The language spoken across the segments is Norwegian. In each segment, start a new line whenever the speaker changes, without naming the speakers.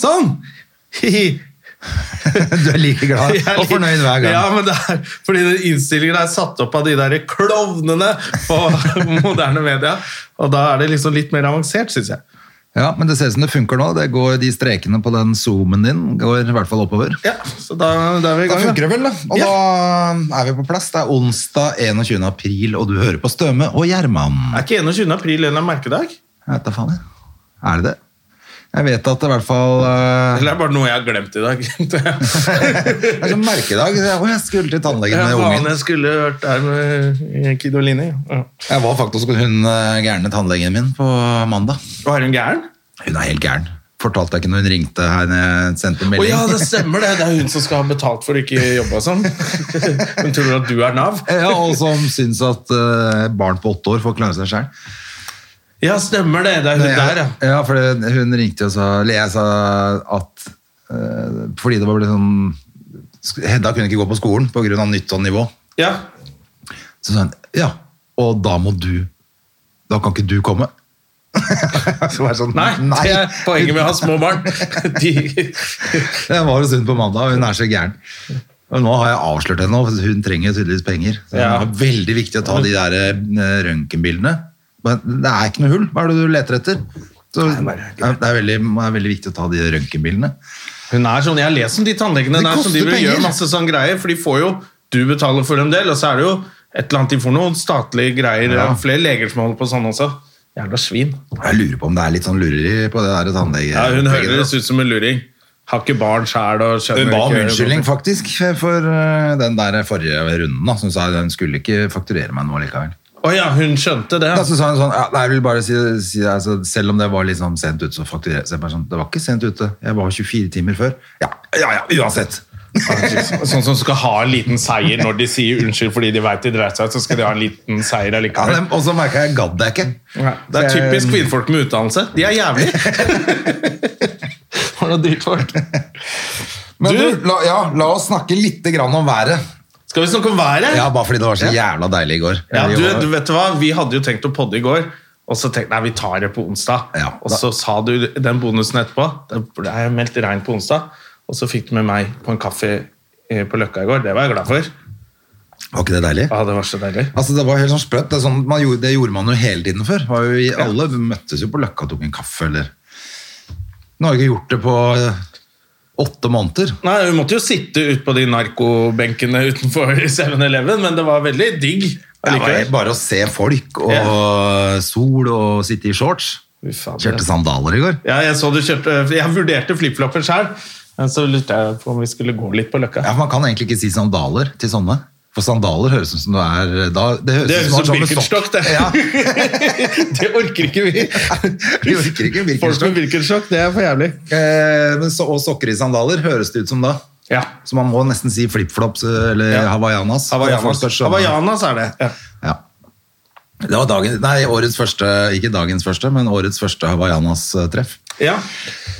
Sånn!
Du er like glad og fornøyd hver gang.
Ja, men det er fordi den innstillingen er satt opp av de der klovnene på moderne media. Og da er det liksom litt mer avansert, syns jeg.
Ja, men det ser ut som det funker nå. Det går, de strekene på den zoomen din går i hvert fall oppover.
Ja, Så da, da er vi i gang.
Da funker det vel, da. Og da er vi på plass. Det er onsdag 21. april, og du hører på Støme og Gjerman.
Er ikke 21. april en merkedag?
Jeg vet da faen. Er det det? Jeg vet at det i hvert fall uh...
Eller er bare noe jeg har glemt i dag?
Det er sånn merkedag. Å, jeg skulle til tannlegen med ungen.
jeg skulle vært der med Kidolini. Ja.
Jeg var faktisk hos hun eh, gærne tannlegen min på mandag.
Og er hun gæren?
Hun er helt gæren. Fortalte jeg ikke når hun ringte her sendte
Å
Oh,
ja, det stemmer det! Det er hun som skal ha betalt for å ikke jobbe og sånn. Hun tror at du er Nav?
Ja, og som syns at eh, barn på åtte år får klare seg sjøl.
Ja, stemmer det! Det er hun der, ja.
Ja, for det- hun ringte og sa jeg sa at eh, Fordi det var sånn Hedda kunne ikke gå på skolen pga. nytt og nivå.
ja.
Så sa hun ja, og da må du Da kan ikke du komme. så var jeg sånn,
Nei, det er poenget med å ha små barn. De,
Jeg var hos hun på mandag, og hun er så gæren. Og nå har jeg avslørt henne, hun trenger tydeligvis penger. Så
Ja.
Det er veldig viktig å ta de der eh, røntgenbildene. Men det er ikke noe hull. Hva er det du leter etter? Så,
Nei,
det er, veldig, det er veldig viktig å ta de røntgenbildene.
hun er sånn, Jeg har lest om de tannlegene der som
penger.
gjør masse sånn greier, for de får jo Du betaler for en del, og så er det jo et eller annet de får noen statlige greier.
Ja.
Flere leger som holder på sånn også. Jævla svin.
Jeg lurer på om det er litt sånn lureri på det der tannlege...
Ja, Hun høres ut som en luring. Har ikke barn sjæl og skjønner
Hun ba om unnskyldning faktisk for eh, den der forrige runden. Da. Så Hun sa hun skulle ikke fakturere meg nå likevel.
Å ja, hun skjønte det.
Da så sa hun sånn, ja, nei, jeg vil bare si, si altså, Selv om det var litt sånn sent ute, så fakturerer jeg. Så bare sånn, Det var ikke sent ute. Jeg var 24 timer før. Ja, ja, ja uansett.
Sånn som skal ha en liten seier når de sier unnskyld fordi de vet de dreit seg ut, så skal de ha en liten seier
Ja,
allikevel.
men- og så merka jeg gadd jeg ikke.
Ja, det er typisk kvinnfolk med utdannelse. De er jævlig. Var det dyrt folk?
Men
Du-
du, la, ja, la oss snakke litt grann om været.
Skal vi snakke om været?
Ja, Bare fordi det var så jævla deilig i går.
Ja, du, du vet du hva? Vi hadde jo tenkt å podde i går, og så tenkte jeg vi tar det på onsdag.
Ja,
og så sa du den bonusen etterpå. Det jeg meldt regn på onsdag. Og så fikk du med meg på en kaffe eh, på Løkka i går. Det var jeg glad for.
Var ikke det deilig?
Ja, det var så deilig.
Altså, Det var helt sånn sprøtt. Det, er sånn, man gjorde, det gjorde man jo hele tiden før. Var jo Alle møttes jo på Løkka og tok en kaffe, eller Nå har jeg ikke gjort det på eh, åtte måneder.
Nei, Vi måtte jo sitte ute på de narkobenkene utenfor 7-Eleven, men det var veldig digg.
Det var bare å se folk og sol og sitte i shorts.
Fy faen,
Kjørte sandaler i går.
Ja, jeg så du kjørte Jeg vurderte flipflopper sjøl, men så lurte jeg på om vi skulle gå litt på Løkka.
Ja, Man kan egentlig ikke si sandaler til sånne. For sandaler høres ut som du er da, Det høres
Det
ut
høres
som
som
sånn
Birkenstock, det.
Ja,
det orker ikke vi.
vi orker ikke
Folk med Birkenstock, det er for jævlig.
Eh, men så, og sokker i sandaler høres det ut som da.
Ja.
Så man må nesten si flipflops eller
Ja.
hawaiianas. Hawaiianas. skjønne.
Havaianas er det. Ja.
Ja. Det var dagen, nei, årets første, ikke dagens første, men årets første Havaianas-treff.
Ja.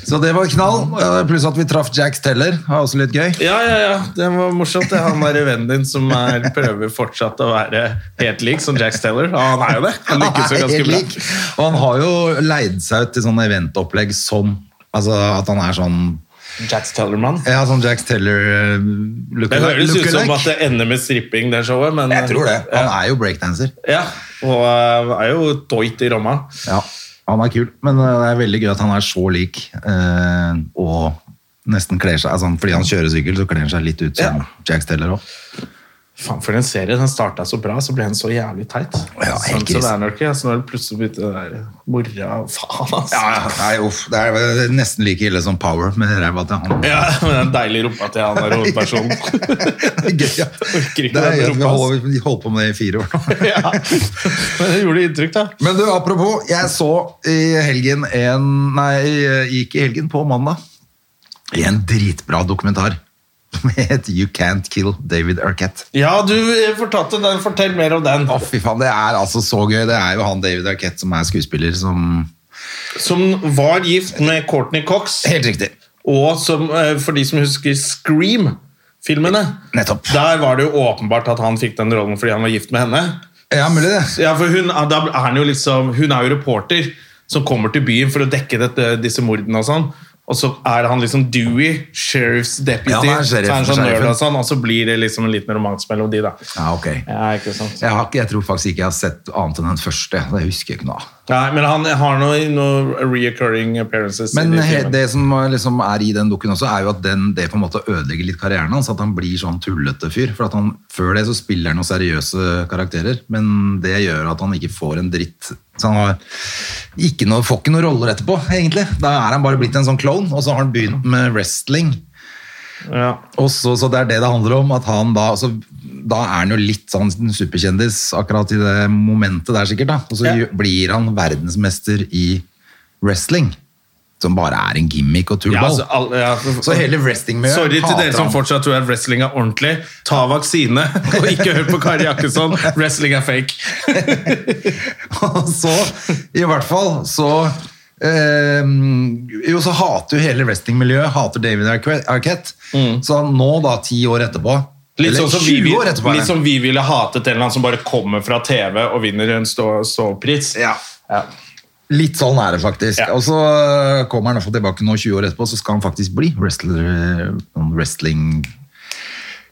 Så det var knall. eh, Pluss at vi traff Jack Teller. Det var også litt gøy.
ja, ja, ja. Det var morsomt. Det er han der vennen din som er, prøver fortsatt å være helt lik som Jack Teller. Ja, han er jo det. Han lykkes jo ganske bra.
Og han har jo leid seg ut til sånne eventopplegg som Altså at han er sånn
Jack Teller-mann?
Ja, sånn Jack Teller look
Det høres ut som at det ender med stripping, det showet, men
Jeg tror det. Han er jo breakdanser.
Ja, og uh, er jo doit i ramma.
Ja, han er kul. Men uh, det er veldig gøy at han er så lik eh, og nesten kler seg altså, Fordi han kjører sykkel, så kler han seg litt ut som
Ja.
Jack Teller òg.
Faen, for en serie. Den starta så bra, så ble den så jævlig teit.
Ja, helt
er nok,
ja.
Så nå når det plutselig begynte det der mora Faen, altså.
Ja, ja, nei, uff, det er nesten like ille som Power med ræva til han.
Ja, med den deilige rumpa til han der hovedpersonen.
Det er gøy, ja. Det er, vi
ass.
holdt, vi holdt på med det i fire år nå.
ja. Men det gjorde inntrykk, da.
Men du, apropos, jeg så i helgen en Nei, gikk i helgen på mandag. i en dritbra dokumentar som het You Can't Kill David Arquette.
Ja, du eh, fortalte den. Fortell mer om den.
Å, fy faen, det er altså så gøy. Det er jo han David Arquette som er skuespiller som
Som var gift med Courtney Cox.
Helt riktig.
Og som, eh, for de som husker Scream-filmene,
Nettopp.
der var det jo åpenbart at han fikk den rollen fordi han var gift med henne.
Ja, mulig det.
Ja, for hun, er jo liksom, hun er jo reporter som kommer til byen for å dekke dette, disse mordene og sånn. Og så er han liksom Dewey, sheriff's deputy.
Ja, han er sheriff-
så er han sånn nerd og sånn, og så blir det liksom en liten romanse mellom de, da.
Ja, ok.
Ja, ikke sant?
Jeg, har jeg tror faktisk ikke jeg har sett annet enn den første. Det husker jeg ikke noe av.
Nei, men han har noen noe reoccurring appearances.
Men
i de
det som liksom er i den dukken også, er jo at den, det på en måte ødelegger litt karrieren hans. At han blir sånn tullete fyr. For at han, før det så spiller han noen seriøse karakterer, men det gjør at han ikke får en dritt. Så han har ikke noe, får ikke noen roller etterpå, egentlig. Da er han bare blitt en sånn klovn, og så har han begynt med wrestling.
ja.
Og så, så det er det det handler om, at han da altså, Da er han jo litt sånn superkjendis akkurat i det momentet der, sikkert. da. Og så
Ja.
blir han verdensmester i wrestling. Som bare er en gimmick og
Ja, altså, ja.
Så hele wrestlingmiljøet
Sorry til dere som fortsatt tror at wrestling er ordentlig. Ta vaksine, og ikke hør på Kari Jakkesson. Wrestling er fake.
Og så, i hvert fall, så eh, Jo, så hater jo hele wrestlingmiljøet hater David Arquette. Mm. Så nå, da, ti år etterpå.
Litt sånn, som vi, litt som vi ville hatet en eller annen som bare kommer fra TV og vinner en stå- ståpris.
Ja.
Ja.
Litt sånn er det faktisk.
Ja.
Og så øh, kommer han tilbake nå 20 år etterpå, så skal han faktisk bli wrestler, øh, wrestling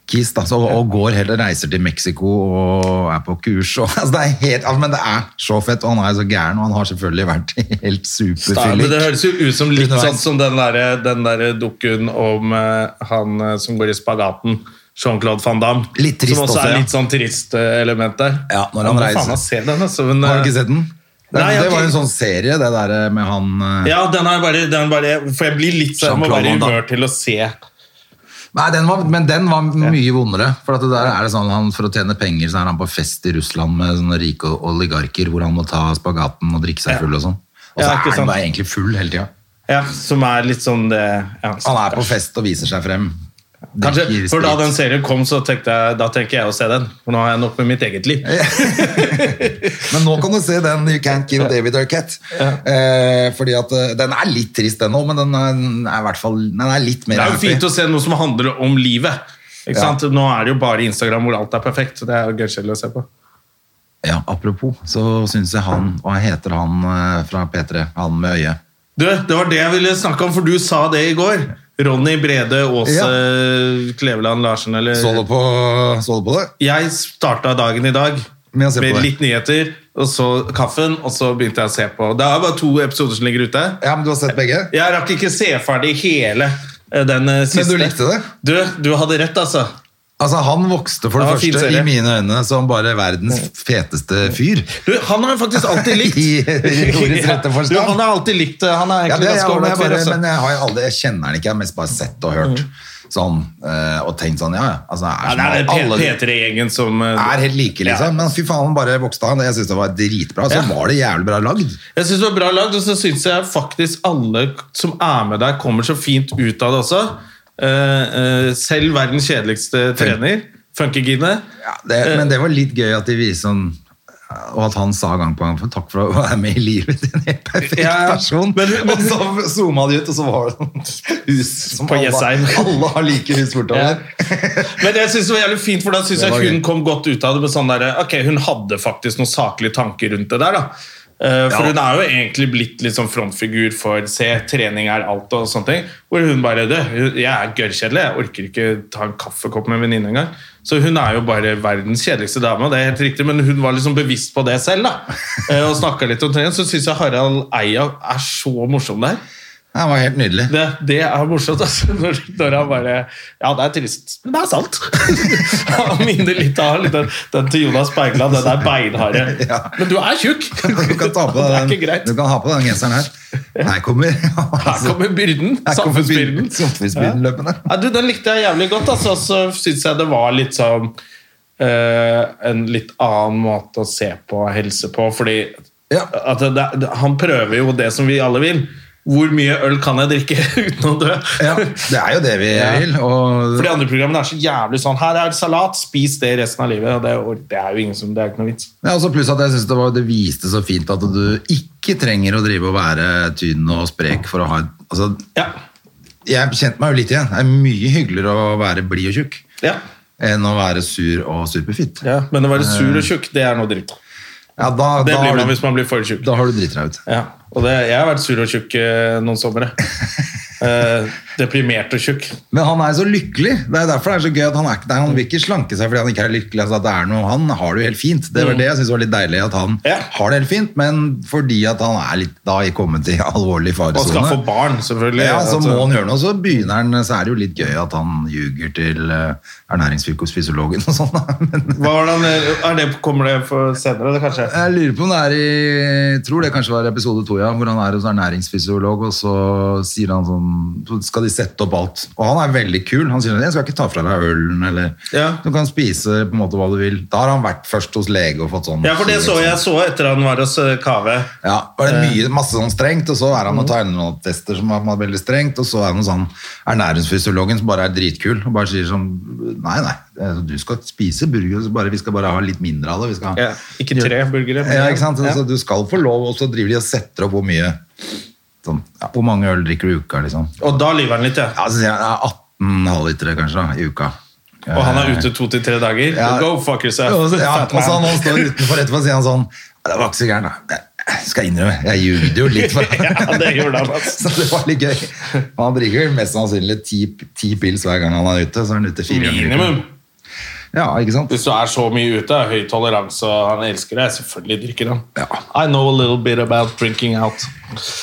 kis, da, så, og går heller reiser til Mexico og er på kurs. Og, altså, det er helt, altså, men det er så fett, og han er så gæren, og han har selvfølgelig vært helt superfyllik.
det høres jo ut som litt sånn som den der, der dukken om uh, han som går i spagaten. Jean-Claude Van Damme.
Litt trist
som også,
også,
er
ja.
litt sånn trist element der.
Ja, når han
han
reiser.
faen jeg se den, altså, men,
Har du ikke sett den? Det,
Nei,
det var en sånn serie, det der med han øh,
Ja, den er bare, den bare For jeg blir litt sånn,
Jean-Claude
være i humør til å se.
Nei, den var, men den var mye vondere. For det der er det sånn, han, for å tjene penger så er han på fest i Russland med sånne rike oligarker hvor han må ta spagaten og drikke seg full og sånn. Og så
Ja,
er han bare egentlig full hele tida.
Ja, Som er litt sånn det ja,
Han er på fest og viser seg frem.
Kanskje, for Da den serien kom, så tenkte jeg da tenker jeg å se den. For nå har jeg nok med mitt eget liv.
Men nå kan du se den You Can't Kill David Arquette. Eh, fordi at eh, Den er litt trist, den òg, men den er, er i hvert fall den er litt mer
Det er jo fint å se noe som handler om livet.
Ja.
Nå er det jo bare Instagram hvor alt er perfekt. Det er jo gøykjedelig å se på.
Ja, Apropos, så syns jeg han Hva heter han eh, fra P3? Han med øyet.
Du, Det var det jeg ville snakke om, for du sa det i går. Ronny Brede Aase
Ja.
Kleveland Larsen, eller
Så du på, så du på det?
Jeg starta dagen i dag
Med å se på
med litt nyheter, og så kaffen, og så begynte jeg å se på. Det er bare to episoder som ligger ute.
Ja, men Du har sett begge?
Jeg rakk ikke se ferdig hele eh, den siste.
Men du likte det?
Du, du hadde rett, altså.
Altså, Han vokste for
Det
det første i mine øyne som bare verdens feteste fyr.
Du, han har jeg faktisk alltid likt.
I ordets rette forstand.
Du, han har alltid likt. Han er
Ja,
egentlig
det,
ganske
ja, men, jeg bare,
altså.
men jeg, har aldri, jeg kjenner han ikke, jeg har mest bare sett og hørt. Sånn, eh, og tenkt sånn, ja, ja. Altså,
Ja,
er,
det er den P- P3-gjengen som eh,
er helt like, liksom.
Ja.
Men fy faen, han bare vokste han. Jeg syns det var dritbra. Så
Ja.
var det jævlig bra lagd.
Jeg synes det var bra lagd, og så syns jeg faktisk alle som er med der, kommer så fint ut av det også. Eh, eh, selv verdens kjedeligste trener, Funkygine.
Ja, det, men det var litt gøy at de viste sånn og at han sa gang på gang takk for å være med i livet til en helt perfekt
Ja, ja.
person.
Men- men-
og så zooma de ut, og så var det sånn hus som
På
alle, alle har like hus bortover.
Men jeg synes det var jævlig fint, for da synes jeg hun
gøy.
kom godt ut av det med sånn der, ok, hun hadde faktisk noen saklige tanker rundt det der da. Eh, For
Ja.
hun er jo egentlig blitt litt sånn frontfigur for se, trening er alt og sånne ting. Hvor hun bare, du, jeg er gørrkjedelig, jeg orker ikke ta en kaffekopp med en venninne engang. Så hun er jo bare verdens kjedeligste dame, og det er helt riktig, men hun var liksom bevisst på det selv da. Eh, Og snakket litt om trening, så synes jeg Harald Eia er så morsom der.
Det var helt nydelig.
Det, det er morsomt, altså. Når, når han bare Ja, det er trist, men det er sant. han minner litt av den, den til Jonas Bergland, den der beinharde.
Ja.
Men du er tjukk!
Du kan, ta på deg den, du kan ha på deg den genseren her. Her kommer,
Her kommer byrden.
Her kommer
Samfunnsbyrden.
samfunnsbyrden løpende.
Ja, du, den likte jeg jævlig godt. Altså. Så syns jeg det var litt sånn eh, En litt annen måte å se på helse på, fordi
Ja.
det, det, han prøver jo det som vi alle vil. Hvor mye øl kan jeg drikke uten å dø?
Ja, det er jo det vi
Ja.
vil. Og
For de andre programmene er så jævlig sånn Her er det salat, spis det resten av livet. Og det, og det er jo ingen som, det er ikke noe vits.
Ja, også pluss at jeg synes det, var, det viste så fint at du ikke trenger å drive og være tynn og sprek for å ha altså,
Ja.
Jeg kjente meg jo litt igjen. Det er mye hyggeligere å være blid og tjukk
Ja.
enn å være sur og superfitt.
ja. Men å være sur og tjukk, det er noe dritt.
Ja, da,
Det
da,
blir man
du,
hvis man blir for tjukk.
da har du dritt deg ut.
Ja. Og det, jeg har vært sur og tjukk eh, noen somre. Eh, deprimert og tjukk.
Men han er så lykkelig. Det er derfor det er så gøy at han, er, ikke- han vil ikke slanke seg fordi han ikke er lykkelig. Altså, det er noe, han har det jo helt fint. Det var det jeg synes var litt deilig, at han
Mm. Ja.
har det helt fint, men fordi at han er litt da i kommet i alvorlig
Og skal få barn, selvfølgelig.
Ja, så
Altså,
må han gjøre noe, så begynner han, så er det jo litt gøy at han ljuger til uh, ernæringsfysiologen og sånn.
er det, kommer det for senere, det kanskje?
jeg lurer på om det er i, jeg tror det kanskje var episode to, ja, hvor han er hos ernæringsfysiolog, og så sier han sånn, så skal de sette opp alt. Og han er veldig kul. Han sier, jeg skal ikke ta fra deg ølen, eller
Ja.
du kan spise på en måte hva du vil. Da har han vært først hos lege og fått sånn.
Ja, for det så jeg så etter han var hos eh, Kave.
Ja, var det mye, masse sånn strengt, og så er han og tar noen tester som er veldig strengt, og så er han sånn ernæringsfysiologen som bare er dritkul, og bare sier sånn, nei, nei, altså, du skal spise burger, bare, vi skal bare ha litt mindre av det. Vi skal,
Ja, ikke tre burgere. men-
Ja, ikke sant?
Ja.
Så du skal få lov, og så driver de og setter opp hvor mye, sånn, ja, hvor mange øl drikker du i uka, liksom.
Og da lyver han litt, ja.
Ja, så sier jeg, ja, 18 halvlitere kanskje da, i uka.
Og han er ute to til tre dager. Go fuck yourself.
Og så, ja, og så han står utenfor etterpå, og sier han sånn, det var ikke så gærent da. Jeg skal innrømme, jeg ljugde jo litt for
Ja, det gjorde han, altså.
Så det var litt gøy. Han drikker mest sannsynlig ti, ti pils hver gang han er ute, så er han ute fire ganger.
Minimum.
Ja, ikke sant?
Hvis du er så mye ute, høy toleranse, og han elsker deg, selvfølgelig drikker han.
Ja.
I know a little bit about drinking out.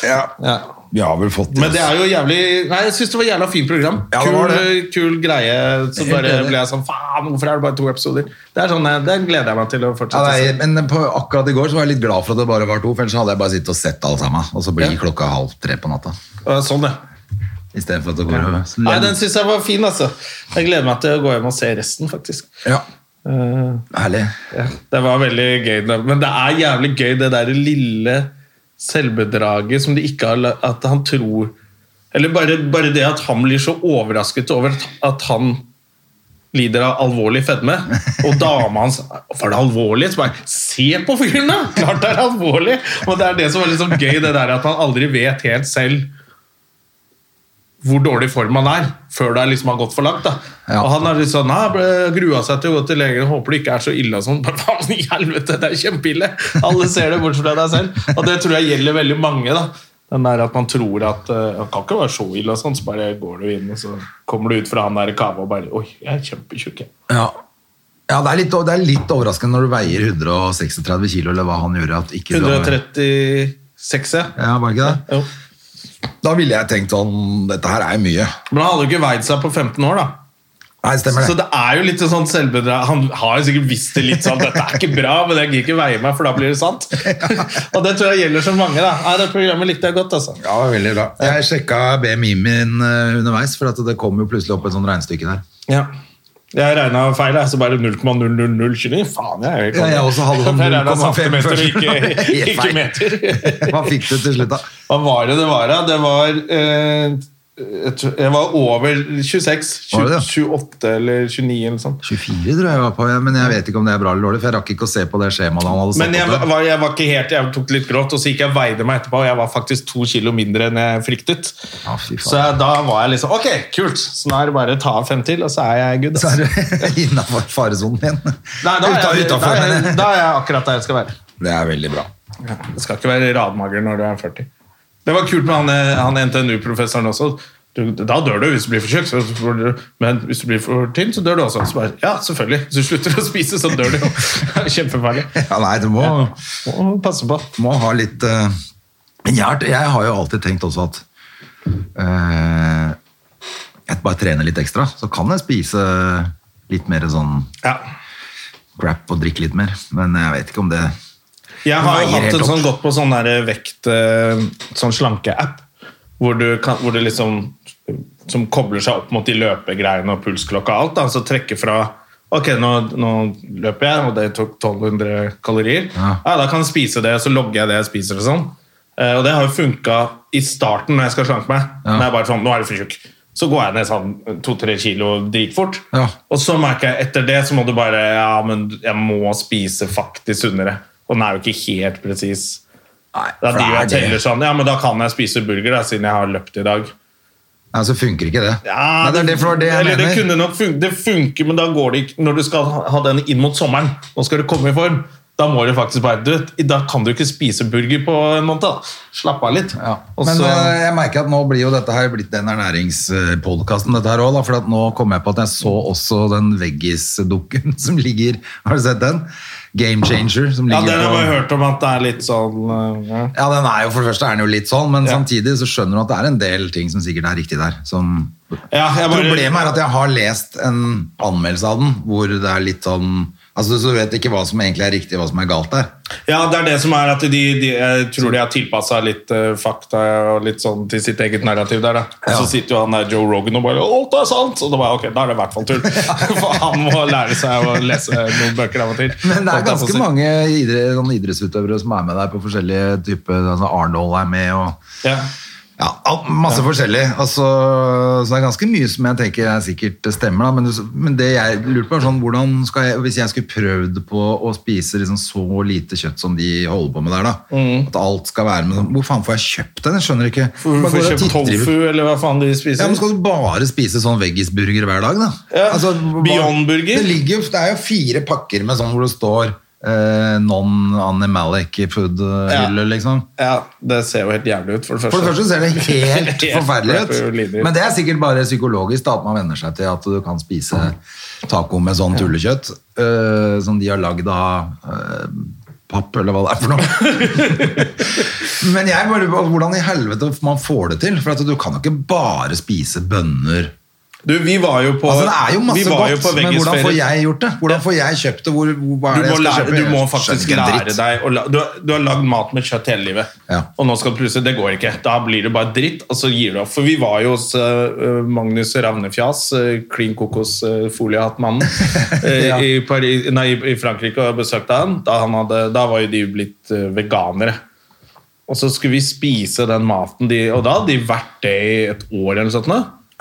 Ja.
Ja.
Vi har vel fått
Men det er jo jævlig Nei, jeg syns det var jævla fint program.
Ja, det
kul,
var det.
kul greie. Så bare ble jeg sånn Faen, hvorfor er det bare to episoder? Det er sånn, Den gleder jeg meg til å
ja, nei, men på, akkurat i går så var jeg litt glad for at det bare var to, for ellers hadde jeg bare sittet og sett alle sammen, og så blir
Ja.
klokka halv tre på natta.
Sånn, ja.
I stedet for at det går over.
Nei, Den syns jeg var fin, altså. Jeg gleder meg til å gå hjem og se resten, faktisk.
Ja,
Uh,
herlig.
ja, det var veldig gøy. Men det er jævlig gøy, det der lille selvbedraget som de ikke har At han tror Eller bare, bare det at han blir så overrasket over at, han lider av alvorlig fedme. Og dama hans Var det alvorlig? Så bare, Se på fyren, da! Klart det er alvorlig! Og det er det som er sånn gøy, det der at man aldri vet helt selv hvor dårlig form han er, før det liksom har gått for langt.
Ja.
Og han har litt sånn, «Nei, grua seg til å gå til legen, håper det ikke er så ille. og sånn. Faen i helvete, det er kjempeille! Alle ser det, bortsett fra deg selv. Og det tror jeg gjelder veldig mange. da. Den der At man tror at uh, han kan ikke være så ille, og sånn, så bare går du inn og så kommer du ut fra han der kava og bare Oi, jeg er kjempetjukk. jeg».
Ja. Ja, det er, litt, det er litt overraskende når du veier 136 kilo, eller hva han gjorde. At ikke du har-
136, ja.
Ja, var det ikke det?
Jo.
Da ville jeg tenkt sånn, dette her er mye.
Men han hadde jo ikke veid seg på 15 år, da.
Nei, stemmer det.
Så det. er jo litt sånn selvbedrag Han har jo sikkert visst det litt sånn Dette er ikke bra, men jeg gidder ikke veie meg, for da blir det sant. og det tror jeg gjelder så mange. da Nei, Det programmet likte jeg godt. altså
Ja, veldig bra. Jeg sjekka BMI min eh, underveis, for at det kom jo plutselig opp et sånt regnestykke der.
Ja Jeg regna feil, jeg, så bare 0,00029. Faen, jeg
Ja, jeg også hadde sånn 0,5 meter,
ikke, ikke meter.
Hva fikk du til slutt, da?
Hva var det det var, da? Det var eh, jeg, var over 26.
Var det det?
28 eller 29 eller sånn.
24 tror jeg jeg var på, ja, men jeg vet ikke om det er bra eller dårlig, for jeg rakk ikke å se på det skjemaet han hadde
Men jeg var, jeg var ikke helt, jeg tok litt grått, og så gikk jeg og veide meg etterpå, og jeg var faktisk to kilo mindre enn jeg fryktet.
Ja.
Så jeg, da var jeg liksom Ok, kult! Så nå er det bare å ta av fem til, og så er jeg good.
Så er du innafor faresonen din.
Nei, da er, jeg, da, er jeg, da er jeg akkurat der jeg skal være.
Det er veldig bra.
Det skal ikke være radmager når du er 40. Det var kult med han, eh, han NTNU-professoren også. Da dør du hvis du blir for tjukk, men hvis du blir for tynn, så dør du også. Så bare, ja, selvfølgelig. Hvis du slutter å spise, så dør du jo. Kjempefarlig.
Ja, nei, du må,
Må passe på.
må ha litt uh, hjert. jeg, har- jo alltid tenkt også at uh, jeg bare trener litt ekstra, så kan jeg spise litt mer sånn
Ja.
crap og drikke litt mer. Men jeg vet ikke om det
Jeg har
jo
hatt en sånn gått på sånn der vekt eh, Sånn slanke-app hvor, du kan- hvor det liksom Som kobler seg opp mot de løpegreiene og pulsklokka og alt. Da, så trekker fra Ok, nå, nå løper jeg, og det tok 1200 kalorier.
Ja.
Ja. Da kan jeg spise det, så logger jeg det jeg spiser. og sånn. Eh, Og det har jo funka i starten når jeg skal slanke meg,
Ja.
når jeg bare sånn, nå er du for tjukk, så går jeg ned sånn to-tre kilo dritfort.
Ja.
Og så merker jeg etter det, så må du bare, ja, men jeg må spise faktisk sunnere. Og den er jo ikke helt presis.
Nei,
jeg teller sånn, ja, men da kan jeg spise burger da, siden jeg har løpt i dag.
Nei, så funker ikke det.
Ja,
Nei, det er det, for det
det kunne nok funke, det funker, men da går det ikke, når du skal ha den inn mot sommeren, nå skal du komme i form, da må du faktisk bare, du da kan du ikke spise burger på en måned da. Slapp av litt.
Ja. Men
så-
eh, jeg merker at nå blir jo dette her blitt den ernæringspodkasten dette her òg. for at nå kom jeg på at jeg så også den veggis-dukken som ligger, har du sett den? Game Changer, som
ja, den har jeg hørt om at det er litt sånn, uh, ja.
Ja, den er jo, for det første er den jo litt sånn, men
Ja.
samtidig så skjønner du at det er en del ting som sikkert er riktig der. Som...
Ja, bare-
Problemet er at jeg har lest en anmeldelse av den, hvor det er litt sånn Altså, Så vet ikke hva som egentlig er riktig, hva som er galt der.
Ja, det er det som er at de, de jeg tror de har tilpasset litt uh, fakta og litt sånn til sitt eget narrativ der da. Og så sitter jo han der Joe Rogan og bare, alt er sant! Og da bare, ok, da er det i hvert fall tull. For han må lære seg å lese noen bøker av og til.
Men det er ganske mange idre, idrettsutøvere som er med der på forskjellige typer altså Arnold er med, og
Ja.
Ja, masse masse forskjellig. Altså, så det er ganske mye som jeg tenker jeg sikkert stemmer. Da. Men, men det jeg lurte på, er sånn, hvordan skal jeg, hvis jeg skulle prøvd på å spise liksom så lite kjøtt som de holder på med der, da. At alt skal være med sånn, Hvor faen får jeg kjøpt den? Jeg skjønner ikke. Får, og
kjøpt tofu, eller hva faen de spiser.
ja, men Skal du bare spise sånn veggisburger hver dag, da?
Ja,
Altså,
Beyond Burger.
Det, det er jo fire pakker med sånn hvor det står eh, non-animalic food-hylle,
Ja.
liksom.
Ja, det ser jo helt jævlig ut, for det første.
For det første ser det helt forferdelig. ut. Men det er sikkert bare psykologisk da, at man venner seg til at du kan spise taco med sånn tullekjøtt eh, som de har lagd av eh, papp, eller hva det er for noe. Men jeg bare hvordan i helvete man får det til. For at du kan jo ikke bare spise bønner.
Du, vi var jo på
Altså, det er jo masse godt, men hvordan får jeg gjort det? Hvordan får jeg kjøpt det? Hvor, hva er
Du
det jeg skal
lære,
kjøpe?
du må faktisk lære deg la, du, har- du har lagd mat med kjøtt hele livet,
Ja.
og nå skal du plutselig Det går ikke. Da blir det bare dritt, og så gir du opp. For vi var jo hos uh, Magnus Ravnefjas, uh, Clean Kokos-foliehattmannen, uh,
Ja.
i, Paris- nei, i Frankrike og besøkte han. Da, han hadde, da var jo de blitt uh, veganere. Og så skulle vi spise den maten, de, og da hadde de vært det i et år eller noe sånt.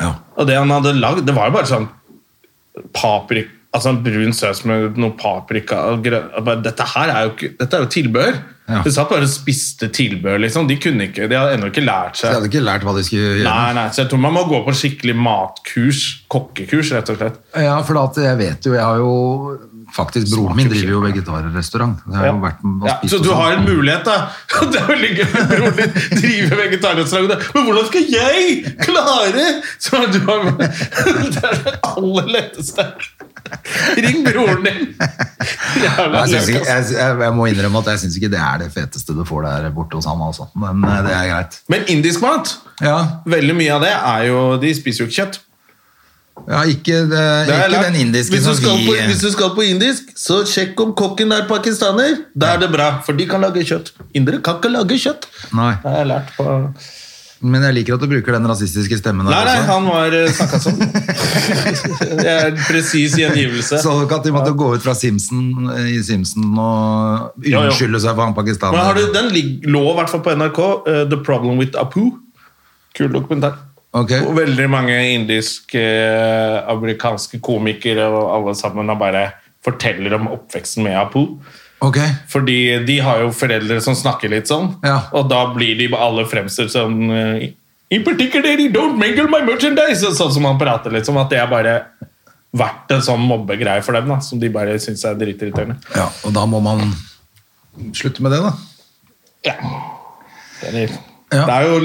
Ja.
Og det han hadde lagd, det var jo bare sånn paprika Altså en brun saus med noe paprika og grønn bare, Dette her er jo, ikke, dette er jo tilbehør.
Ja.
De satt bare og spiste tilbehør, liksom. De kunne ikke, de hadde ennå ikke lært
Så de
seg
hadde ikke lært hva de skulle gjøre.
Nei, nei, så jeg tror man må gå på skikkelig matkurs. Kokkekurs, rett og slett.
Ja, for at jeg vet jo, jeg har jo Faktisk, broren min driver jo vegetarrestaurant. Det har jo vært og
Ja, så du
sånn.
har en mulighet, da! Det er veldig gøy at broren din driver vegetarrestaurant. Men hvordan skal jeg klare Så du har, Det er det aller letteste. Ring broren din! Jævla
Jeg, ikke, jeg, jeg, jeg må innrømme at jeg syns ikke det er det feteste du får der borte hos han. Altså. Men eh, det er greit.
Men indisk mat,
Ja,
veldig mye av det er jo De spiser jo ikke kjøtt.
Ja ikke, det,
Det har
ikke den indiske
hvis, du
som vi
på, hvis du skal på indisk, så sjekk om kokken er pakistaner. Da er det bra, for de kan lage kjøtt. Indere kan ikke lage kjøtt.
Nei,
Det har jeg lært på
men jeg liker at du bruker den rasistiske stemmen
Nei, nei, han var uh, snakka sånn. Det er en presis gjengivelse.
Så at de måtte gå ut fra Simpson eh, i Simpson og unnskylde seg for han
Men har
pakistaneren?
du, den lå i hvert fall på NRK, uh, The Problem with Apu. Kul dokumentar.
Ok.
Og veldig mange indiske, eh, amerikanske komikere og alle sammen har bare forteller om oppveksten med Apu.
Ok,
Fordi de har jo foreldre som snakker litt sånn,
Ja.
og da blir de alle fremstilt som eh, In particular, don't mingle my merchandise! Sånn som han prater litt som at det er bare vært en sånn mobbegreie for dem, da, som de bare syns er dritirriterende.
ja, og da må man slutte med det, da.
Ja. Det er,
litt...
det er jo,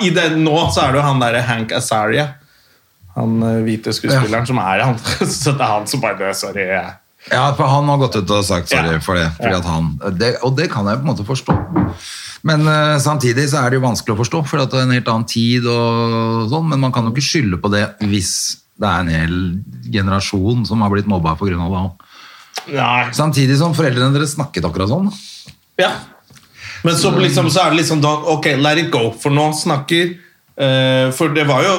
i det, nå så er det jo han derre Hank Azaria, han eh, hvite skuespilleren, som er han. Så det er han som bare Sorry. jeg-
Ja, for han har gått ut og sagt sorry
Ja.
for det.
Ja.
han, det. Og det kan jeg på en måte forstå. Men uh, samtidig så er det jo vanskelig å forstå, for det er en helt annen tid og sånn. Men man kan jo ikke skylde på det hvis det er en hel generasjon som har blitt mobba pga. det.
Nei,
Samtidig som foreldrene deres snakket akkurat sånn.
Ja. Men så, liksom, så er det liksom da, Ok, let it go, for nå snakker uh, For det var jo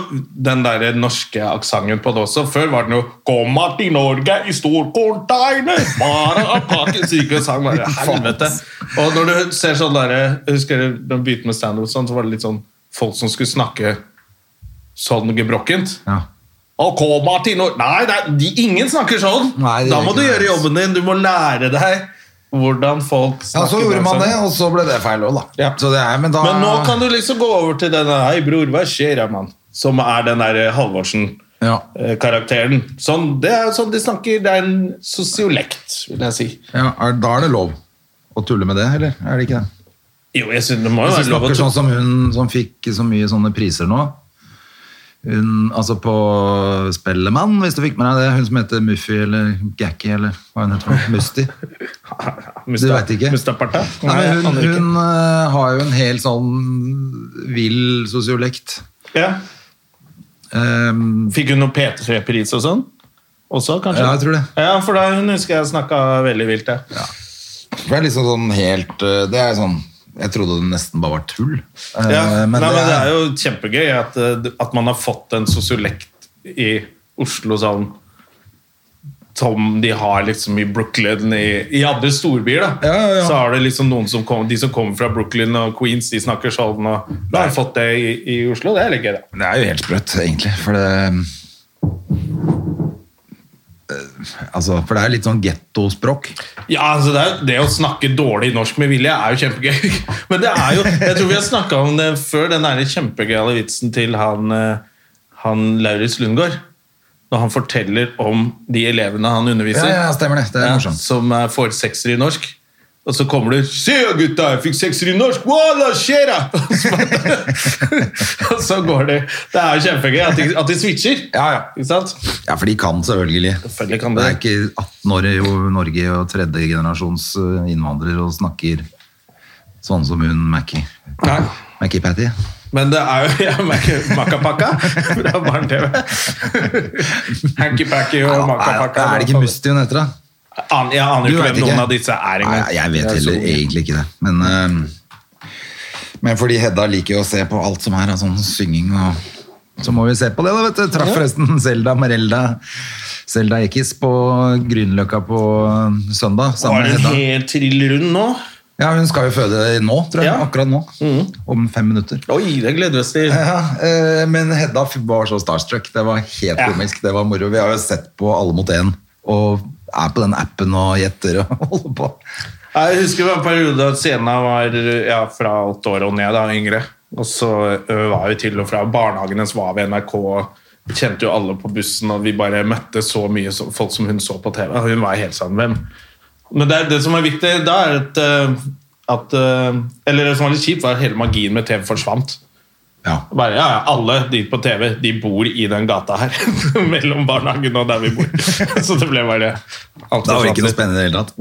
den der norske aksenten på det også. Før var den jo 'Komma til Norge i stor container', bare av pakken syke sang bare helvete. Og når du ser sånn der, Jeg husker da jeg begynte med standup, sånn, så var det litt sånn folk som skulle snakke sånn gebrokkent.
Ja.
Og kom til Norge Nei, er, de, ingen snakker sånn!
Nei,
da må du gjøre jobben din. Du må lære deg hvordan folk
ja, så gjorde man det, og så ble det feil òg, da.
Ja.
Så det er, men, da
Men nå kan du liksom gå over til denne Hei, bror, hva skjer, mann? Som er den der Halvorsen-karakteren.
ja.
Sånn, det er sånn de snakker. Det er en sosiolekt, vil jeg si.
Ja, er, Da er det lov å tulle med det, eller er det ikke det?
Jo, jeg synes det må jo være lov å
tulle. sånn som hun som fikk så mye sånne priser nå hun, altså på Spellemann, hvis du fikk med deg det. Hun som heter Muffy eller Gacky, eller hva hun heter. Musti. Du vet ikke?
Mustaparta?
Nei, hun, hun uh, har jo en helt sånn vill sosiolekt.
Ja.
Um,
Fikk hun noe P3-pris og sånn? Også, kanskje?
Ja, jeg tror det.
Ja, for da hun husker jeg snakka veldig vilt, ja.
det er liksom sånn helt eh, Det er sånn Jeg trodde det nesten bare var tull. Eh,
ja.
men
Nei,
det
men det
er-
jo kjempegøy at, eh, at man har fått en sosiolekt i Oslo sånn som de har liksom i Brooklyn, i, i andre storbyer. da
Ja, ja, ja.
Så har det liksom noen som kom, De som kommer fra Brooklyn og Queens, de snakker sånn. Og da har fått det i, i Oslo. Det er litt gøy, da.
Det er jo helt sprøtt, egentlig. For det eh, Altså, for det er litt sånn gettospråk.
Ja, altså det, er, det å snakke dårlig norsk med vilje er jo kjempegøy. Men det er jo Jeg tror vi har snakka om det før, den der kjempegøyale vitsen til han, eh, han Lauritz Lundgaard. Når han forteller om de elevene han underviser.
Ja, ja, stemmer det. Det er
Ja, som får sekser i norsk. Og så kommer du 'Se, gutta, jeg fikk sekser i norsk! Walla, skjer det?' Og så går det Det er jo kjempegøy at de, at de switcher.
Ja, ja.
Ikke sant?
Ja, for de kan selvfølgelig.
Selvfølgelig kan
Det
det.
er ikke 18 år i Norge og tredje generasjons eh, innvandrer og snakker sånn som hun Mackie.
Nei.
Mackie Patty.
Men det er jo ja, Makapaka fra Barne-TV. Hanky-packy og Makapaka.
Er det ikke Musti hun heter, da?
An, jeg aner
Du
ikke hvem
ikke?
noen av disse er
Nei, jeg vet
er
heller
så-
egentlig ikke det. Men, eh, men fordi Hedda liker jo å se på alt som er av sånn synging og så må vi se på det, da, vet du. Traff forresten Selda Marelda Selda Ekiz på Grünerløkka på søndag.
Var
Sammen med
hun
Hedda.
helt trill rund nå?
Ja, hun skal jo føde nå, tror jeg.
Ja.
Akkurat nå. Om fem minutter.
Oi, det gleder vi oss til.
Ja, eh, men Hedda var så starstruck. Det var helt
Ja.
komisk. Det var moro. Vi har jo sett på Alle mot én og er på den appen og gjetter og holder på.
Jeg husker en periode at Sena var ja, fra åtte år og ned, da, yngre. Og så var vi til og fra barnehagen hennes var ved NRK. Vi kjente jo alle på bussen, og vi bare møtte så mye folk som hun så på TV. Hun var helt sammen hvem? Men det, det som er viktig da, er at, at Eller det som var litt kjipt, var at hele magien med TV forsvant.
Ja.
Bare, ja, ja, Alle de på TV de bor i den gata her. Mellom barnehagen og der vi bor. Så det ble bare alt
Det var ikke noe spennende i det hele tatt.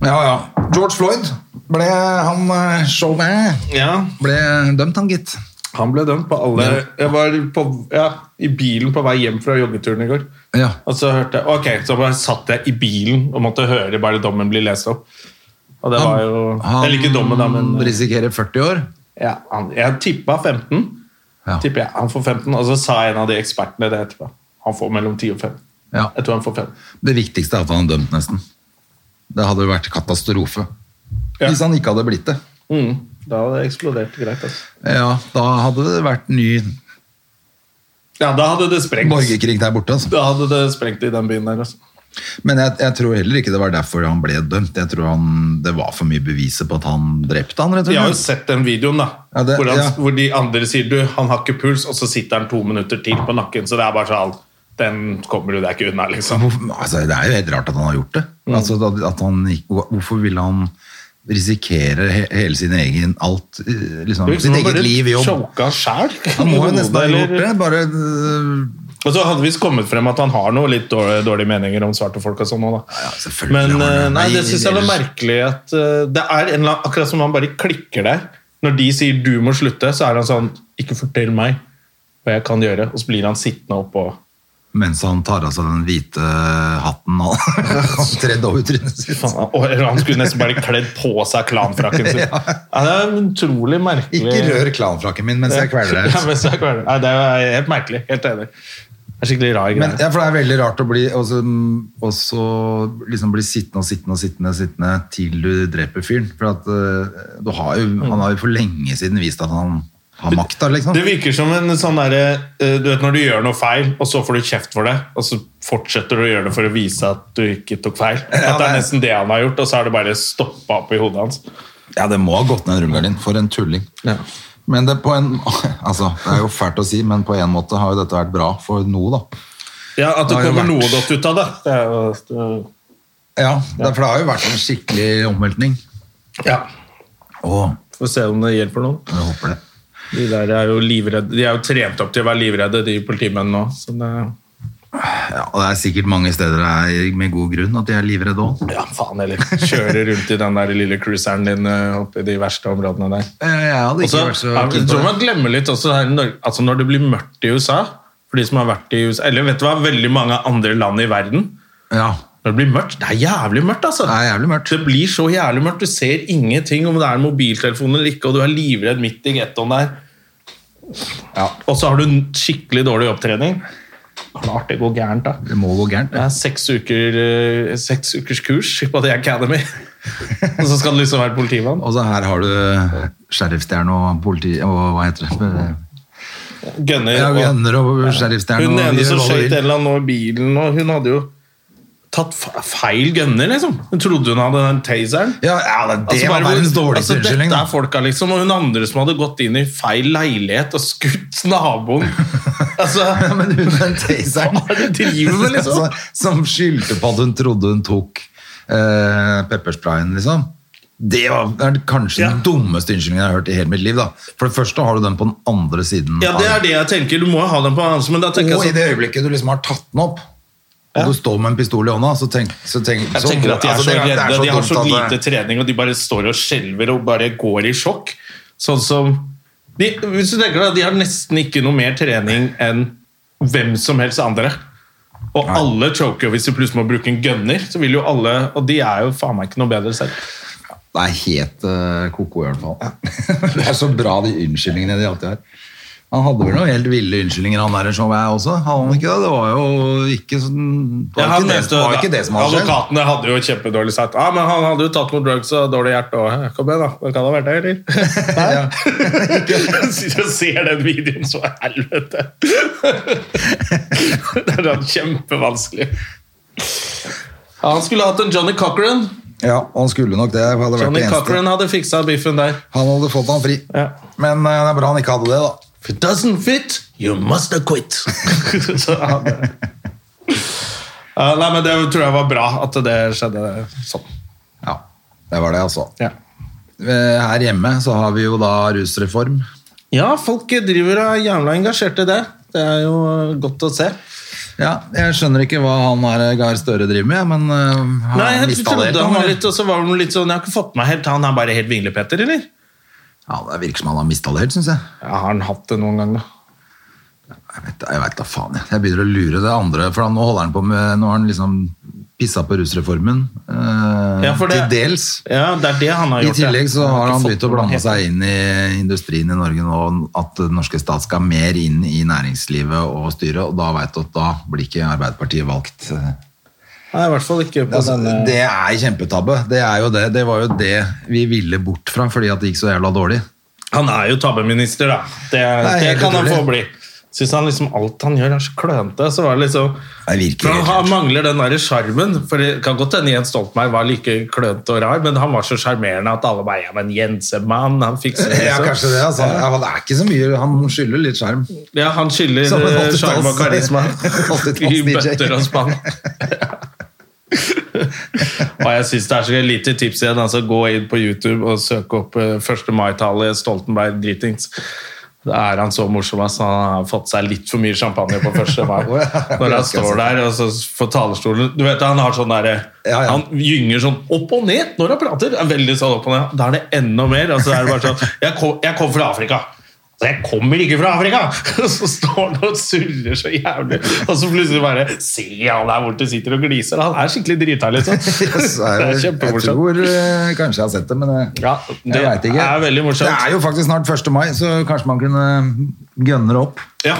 Ja, ja. George Floyd ble han eh, showman
Ja,
ble dømt, han gitt.
Han ble dømt på alle Jeg var på, ja, i bilen på vei hjem fra joggeturen i går.
Ja.
Og så hørte jeg, ok, så bare satt jeg i bilen og måtte høre bare dommen bli lest opp. Og det var jo Jeg liker dommen, da, men
risikerer 40 år.
Ja, han, Jeg tippa 15.
Ja.
Tipper jeg, Han får 15, og så sa en av de ekspertene det etterpå. Han får mellom 10 og 5.
Ja.
Jeg tror han får 5.
Det viktigste er at han er dømt, nesten. Det hadde vært katastrofe.
Ja.
Hvis han ikke hadde blitt det.
Mm, da hadde det eksplodert greit. Altså.
Ja, da hadde det vært ny
Ja, da hadde det sprengt.
borgerkrig der borte. Altså.
Da hadde det sprengt i den byen der. Altså.
Men jeg, jeg tror heller ikke det var derfor han ble dømt. Jeg tror han, det var for mye beviser på at han drepte han, rett og
Jeg har jo sett den videoen, da.
Ja, det-
hvor, han,
ja.
hvor de andre sier du, han har ikke puls, og så sitter han to minutter til på nakken. Så det er bare sånn Den kommer du deg ikke unna, liksom.
Altså, det er jo helt rart at han har gjort det.
Mm.
Altså, at, at han, hvorfor ville han risikere he, hele sin egen alt, eh, liksom, sitt eget liv i jobb?
Choka sjæl.
Han må jo nesten ha gjort det. Bare øh,
Og så hadde visst kommet frem at han har noe litt dårlige, dårlige meninger om svarte folk og sånn også.
Ja, selvfølgelig
Men
han
eh, nei, det syns jeg var merkelig at eh, det er en, Akkurat som han bare klikker der. Når de sier 'du må slutte', så er han sånn 'ikke fortell meg hva jeg kan gjøre', og så blir han sittende oppå
Mens han tar av seg den hvite hatten og tredd over trynet sitt.
Og- Han skulle nesten bare kledd på seg klanfrakken sin.
Ja.
Ja, det er utrolig merkelig.
Ikke rør klanfrakken min mens jeg kveler
Ja,
deg.
mens jeg kveler. Nei, det er helt merkelig. Helt enig. Det er skikkelig rar greie.
Men, ja, for det er veldig rart å bli også, også liksom bli sittende og sittende og sittende, sittende til du dreper fyren. For at uh, du har jo, han har jo for lenge siden vist at han har makta, liksom.
Det virker som en sånn derre eh, Du vet når du gjør noe feil, og så får du kjeft for det, og så fortsetter du å gjøre det for å vise at du ikke tok feil. At det er nesten det han har gjort, og så har det bare stoppa opp i hodet hans.
Ja, det må ha gått ned en rullegardin. For en tulling.
Ja.
Men det, på en, altså, det er jo fælt å si, men på en måte har jo dette vært bra for noe, da.
Ja, At det
Det
kommer
vært-
noe godt ut av det. det, jo, det
Ja, det, for det har jo vært en skikkelig omveltning.
ja.
Åh.
Får se om det hjelper noen.
jeg håper det.
De der er jo livredde. De er jo trent opp til å være livredde, de politimennene nå.
Ja, og det er sikkert mange steder det er med god grunn at de er livredde òg.
ja, faen heller. Kjøre rundt i den der lille cruiseren din eh, oppe i de verste områdene der.
Jeg hadde
så ja, jeg tror man glemmer litt også her, altså når det blir mørkt i USA For de som har vært i USA Eller vet du hva, veldig mange andre land i verden
Ja,
Når det blir mørkt, det er jævlig mørkt altså
det jævlig mørkt.
Det blir så jævlig mørkt Du ser ingenting om det er en mobiltelefon eller ikke Og du er livredd midt i gettoen der
Ja,
Og så har du skikkelig dårlig opptrening Klart det går gærent da
det må gå gærent.
Det er seks, uker, eh, seks ukers kurs på The Academy Og så skal du liksom være politimann
Og så her har du sheriffstjerne og politi... Og hva heter det?
Gunner
Ja,
og-
Gunner og sheriffstjerne.
Hun ene som skjøt en eller annen nå i bilen, og hun hadde jo tatt feil gunner, liksom. Hun trodde hun hadde den taseren.
Ja, ja, det, det
Altså,
var
bare hvor-
verdens dårligste
altså,
unnskyldning.
Dette er folka, liksom. Og hun andre som hadde gått inn i feil leilighet og skutt naboen. Altså,
Ja, men hun den taseren
Hva er det du driver med, liksom?
Altså, Som skyldte på at hun trodde hun tok eh, peppersprayen, liksom. Det var er kanskje
Ja.
den dummeste unnskyldningen jeg har hørt i hele mitt liv. da. For det første har du den på den andre siden.
ja, det er det jeg tenker. Du må ha den på andre men da tenker
Og i
jeg sånn
det øyeblikket du liksom har tatt den opp,
Ja.
og du står med en pistol i hånda, så tenk, så tenk
Jeg tenker at de er
altså,
så
det
redde, de har så lite trening, og de bare står og skjelver og bare går i sjokk. Sånn som de, Hvis du tenker deg, de har nesten ikke noe mer trening enn hvem som helst andre. Og alle choker hvis de plutselig må bruke en gunner. Så vil jo alle, Og de er jo faen meg ikke noe bedre selv.
Det er helt uh, ko-ko, i hvert fall. det er så bra, de unnskyldningene de alltid har. Han hadde vel noen helt ville unnskyldninger, han der showet også. Hadde han ikke det? Det var jo ikke sånn Det
Ja,
ikke, det,
mente-
var ikke det som hadde skjedd.
Advokatene hadde jo kjempedårlig sagt Ja, men han hadde jo tatt noe drugs og dårlig hjerte. òg. kom igjen, da. Det kan ha vært det, eller?
Ja.
du ser den videoen, så helvete! det er da kjempevanskelig. Ja, han skulle hatt en Johnny Cochran.
Ja, han skulle nok det. Hadde vært
Johnny
det.
Cochran hadde fiksa biffen der.
Han hadde fått han fri.
Ja.
Men eh, det er bra han ikke hadde det, da.
If it doesn't fit, you must acquit. så, ja, det. Ja, nei, men det tror jeg var bra at det skjedde sånn.
Ja, det var det, altså.
Ja.
Eh, Her hjemme så har vi jo da rusreform.
Ja, folk driver og er jævla engasjert i det. Det er jo godt å se.
Ja, Jeg skjønner ikke hva han her Gahr Støre driver med, men uh, har
Nei,
han
jeg
det
han var litt, og så var han litt sånn, jeg har ikke fått meg helt, han er bare helt vinglepetter, eller?
Ja, Det virker som han har mista det helt, syns jeg.
Ja, har han hatt det noen gang da?
Jeg vet, jeg vet da faen. Jeg. jeg begynner å lure det andre, for nå holder han på med Nå har han liksom pissa på rusreformen. eh,
Ja, for det-
Til dels.
Ja, det er det han har gjort. I
tillegg så har han begynt å blande seg inn i industrien i Norge nå, at den norske stat skal mer inn i næringslivet og styre, og da vet du at da blir ikke Arbeiderpartiet valgt.
Nei, i hvert fall ikke på
Altså,
denne...
det er kjempetabbe. Det er jo det. Det var jo det vi ville bort fra fordi at det gikk så jævla dårlig.
Han er jo tabbeminister, da. Det,
Nei,
det kan han få bli. Synes han liksom alt han gjør er så klønete. Så var det liksom
Det
han mangler den der sjarmen. For det kan godt hende Jens Stoltenberg var like klønete og rar, men han var så sjarmerende at alle bare Ja, men Jensemann, han fikser det.
Ja,
liksom.
kanskje det. Altså. Ja, det er ikke så mye. Han skylder litt skjerm.
Ja, han skylder eh,
80-talls-
sjarm og karisma i bøtter og spann. og jeg syns det er så lite tips igjen. altså Gå inn på YouTube og søke opp eh, 1. mai-tallet Stoltenberg dritings. Da er han så morsom at han har fått seg litt for mye champagne på 1. mai. Når han står der og så får talerstolen Du vet Han har sånn
ja.
Han gynger sånn opp og ned når han prater. Er veldig sånn opp og ned Da er det enda mer. altså er det bare sånn Jeg kom, jeg kom fra Afrika. Så jeg kommer ikke fra Afrika! Så står han og surrer så jævlig. Og så plutselig bare Se, han der borte sitter og gliser. Han er skikkelig drita, liksom.
Yes,
Det er
jeg, jeg
kjempemorsomt.
tror eh, kanskje jeg har sett det, men jeg,
Ja, det
jeg vet ikke.
er veldig morsomt.
Det er jo faktisk snart 1. mai, så kanskje man kunne gønne det opp.
Ja.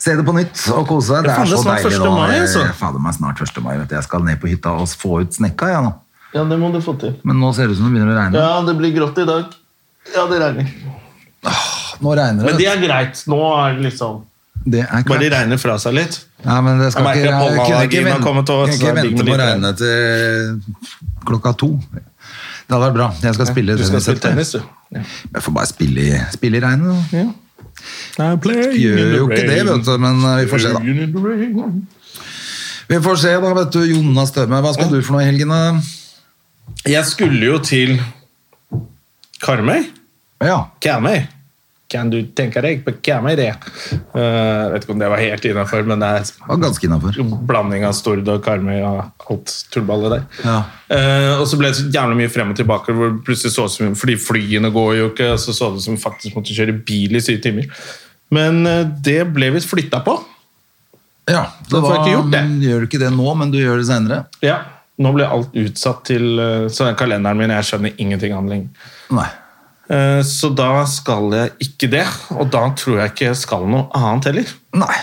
Se det på nytt og kose deg. Det er
er
så deilig
1.
nå.
mai, altså.
Fader meg snart 1. mai. Vet du. Jeg skal ned på hytta og få ut snekka. Ja, nå.
Ja, det må du få til.
Men nå ser det ut som det begynner å regne.
Ja, det blir grått i dag. Ja, det regner.
Nå regner
Men
det.
det er greit. Nå er det liksom
Det er
Bare
de
regner fra seg litt.
Ja, men det skal
Jeg
ikke, jeg kunne ikke
pollenallergien har
vente,
kommet over,
kunne
så
ikke
det
vente på å regne til klokka to. Det hadde vært bra. Jeg skal spille
Du skal
tennis
spille tennis, du.
Jeg får bare spille spille i regnet. da.
Gjør
Gjør jo ikke det, vet du, men eh, vi får se, da. Vi får se, da, vet du. Jonas Støme, hva skal du for noe i helgen? da?
Jeg skulle jo til Karmøy.
Ja.
Karmøy. Kan du tenke deg på er det? Uh, vet ikke om det var helt innafor, men det
var ganske innafor.
blanding av Stord og Karmøy og alt tullballet der.
Ja.
Uh, og så ble det så jævlig mye frem og tilbake, hvor plutselig så det som Fordi flyene går jo ikke, og så så det som faktisk måtte kjøre bil i syv timer. Men uh, det ble vi flytta på.
ja.
Får jeg ikke gjort det.
Gjør du ikke det nå, men du gjør det senere?
Ja, Nå ble alt utsatt til Så den kalenderen min, jeg skjønner ingenting av den lenger. Eh, Så da skal jeg ikke det, og da tror jeg ikke jeg skal noe annet heller.
Nei.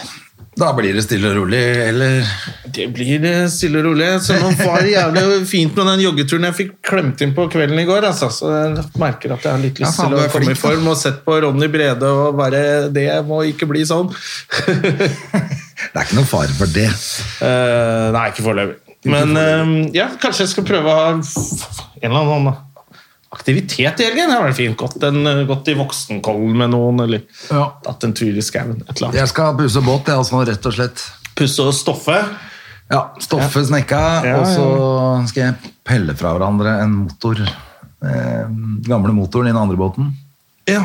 Da blir det stille og rolig, eller
Det blir eh, stille og rolig. Så nå var det jævlig fint med den joggeturen jeg fikk klemt inn på kvelden i går. Altså. Så jeg merker at jeg har litt lyst
ja,
til å komme i
da.
form og sett på Ronny Brede og bare Det må ikke bli sånn.
Det er ikke noen fare for det.
Uh, nei, ikke foreløpig. Men uh, ja, kanskje jeg skal prøve å ha en eller annen aktivitet i helgen. Det var fint. Gått, en, gått i Voksenkollen med noen, eller
Ja.
tatt en tur i skauen.
Jeg skal pusse båt, jeg, altså, rett og slett.
Pusse og stoffe.
Ja, Stoffe snekka,
Ja,
og så skal jeg pelle fra hverandre en motor. Den gamle motoren i den andre båten.
Ja,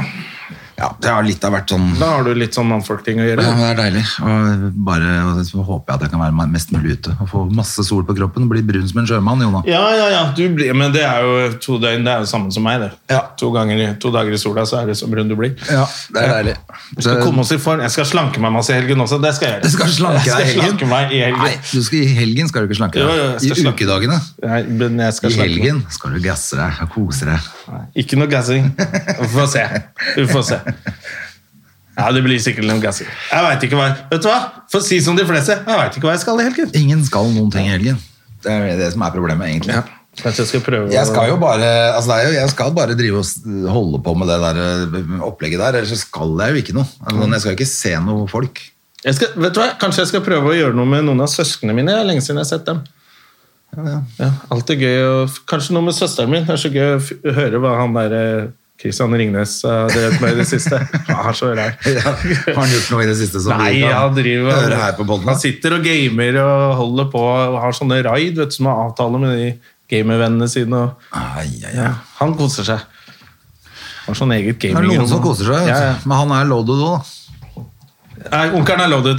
Ja, det har litt av hvert sånn
Da har du litt sånn mannfolkting å gjøre.
Ja, det er deilig. Og bare så håper jeg at jeg kan være mest mulig ute og få masse sol på kroppen. og Bli brun som en sjømann, Jona.
Ja, ja, ja. Du blir, men det er jo to døgn. Det er jo samme som meg. det.
Ja.
To, ganger, to dager i sola, så er det så brun du blir.
Ja, det er deilig.
Vi skal komme oss i form. Jeg skal slanke meg masse i helgen også. Det skal jeg gjøre.
Du skal slanke deg i helgen?
slanke meg i helgen.
Nei, du skal, I helgen skal du ikke slanke deg.
jo, jeg skal
I
slanke.
ukedagene.
Nei, men jeg skal
I
slanke
helgen skal du gasse deg og kose deg.
Nei, ikke noe gassing. Vi får se. Vi får se. Ja, det blir sikkert noen gassi Jeg vet ikke hva Vet du hva? For å si som de fleste, jeg vet ikke hva jeg skal i helgen.
Ingen skal noen ting i helgen. Det er det som er problemet, egentlig.
Ja, kanskje jeg skal prøve
Jeg skal jo bare altså det jo, jeg skal bare drive og holde på med det der eh, opplegget der, ellers så skal jeg jo ikke noe. Altså, jeg skal jo ikke se noe folk.
jeg skal, Vet du hva? Kanskje jeg skal prøve å gjøre noe med noen av søsknene mine. Det er lenge siden jeg har sett dem. Ja, Alltid gøy å Kanskje noe med søsteren min. Det er så gøy å høre hva han der Christian Ringnes har drevet med i det siste. Han er så rar.
Ja, har han gjort noe i det siste som
Nei,
vi kan
driver
høre her på podden?
Han sitter og gamer og holder på og har sånne raid vet du, som har avtale med de gamervennene sine. Og,
Ai, ai, ai.
ja, han koser seg. Har sånn eget gaming.
Det er noen som koser seg,
Ja, ja.
men han er loaded òg, da.
Nei, onkelen er loaded.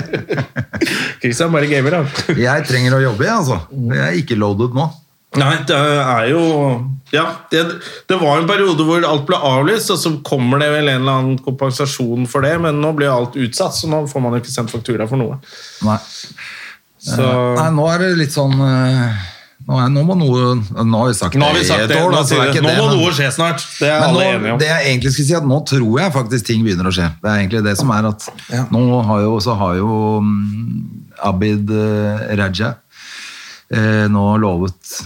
Kristian bare gamer, han.
Jeg trenger å jobbe, jeg, altså. Jeg er ikke loaded nå.
Nei, det er jo Ja, det, det var en periode hvor alt ble avlyst, og så kommer det vel en eller annen kompensasjon for det, men nå blir alt utsatt, så nå får man jo ikke sendt faktura for noe.
Nei.
Så
Nei, nå er det litt sånn eh, Nå, er, nå må noe Nå har vi sagt
nå har vi sagt det.
år, da, det, det
nå må
men-
noe skje snart. Det er alle
nå,
enige om.
det jeg egentlig skulle si at nå tror jeg faktisk ting begynner å skje. Det er egentlig det som er at
Ja.
nå har jo, så har jo um, Abid uh, Raja eh, nå lovet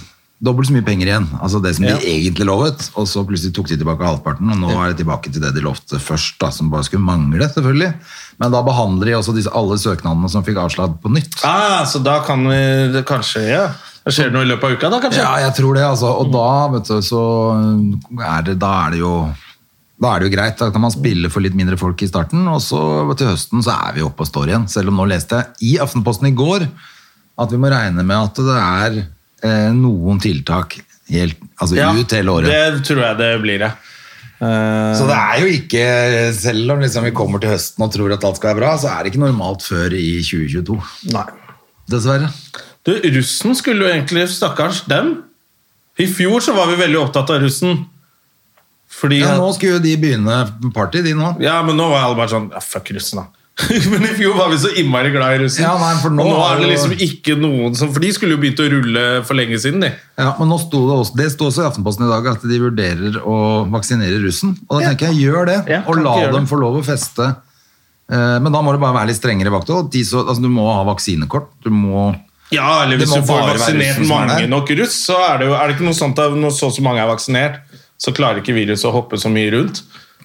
dobbelt så mye penger igjen. Altså det som
Ja.
de egentlig lovet, og så plutselig tok de tilbake halvparten, og nå er det tilbake til det de lovte først, da, som bare skulle mangle, selvfølgelig. Men da behandler de også disse, alle søknadene som fikk avslag på nytt.
Ah, så da kan vi kanskje Ja. Skjer det noe i løpet av uka, da, kanskje?
Ja, jeg tror det, altså. Og da, vet du, så er det, da er det jo da er det jo greit, da kan man spille for litt mindre folk i starten, og så til høsten så er vi oppe og står igjen. Selv om nå leste jeg i Aftenposten i går at vi må regne med at det er eh, noen tiltak helt, altså
Ja,
ut hele året.
Det tror jeg det blir, ja. Eh,
Så det er jo ikke, selv om liksom vi kommer til høsten og tror at alt skal være bra, så er det ikke normalt før i 2022.
nei.
Dessverre.
Du, russen skulle jo egentlig Stakkars dem. I fjor så var vi veldig opptatt av russen. Fordi
Ja, nå skulle jo de begynne party, de nå.
Ja, men nå var alle bare sånn ja, Fuck russen, da. men i fjor var vi så innmari glad i russen.
Ja, nei, for nå
og nå
er
det liksom ikke noen som For de skulle jo begynt å rulle for lenge siden, de.
Ja, men nå sto det også, det sto også i Aftenposten i dag at de vurderer å vaksinere russen. Og da tenker jeg, gjør det,
Ja,
og la dem
det.
få lov å feste Eh, Men da må du bare være litt strengere vakthold. Altså, du må ha vaksinekort. Du må
Ja, eller hvis du får vaksinert
er
mange nok russ, så er det jo er det ikke noe sånt at når så og så mange er vaksinert, så klarer ikke viruset å hoppe så mye rundt.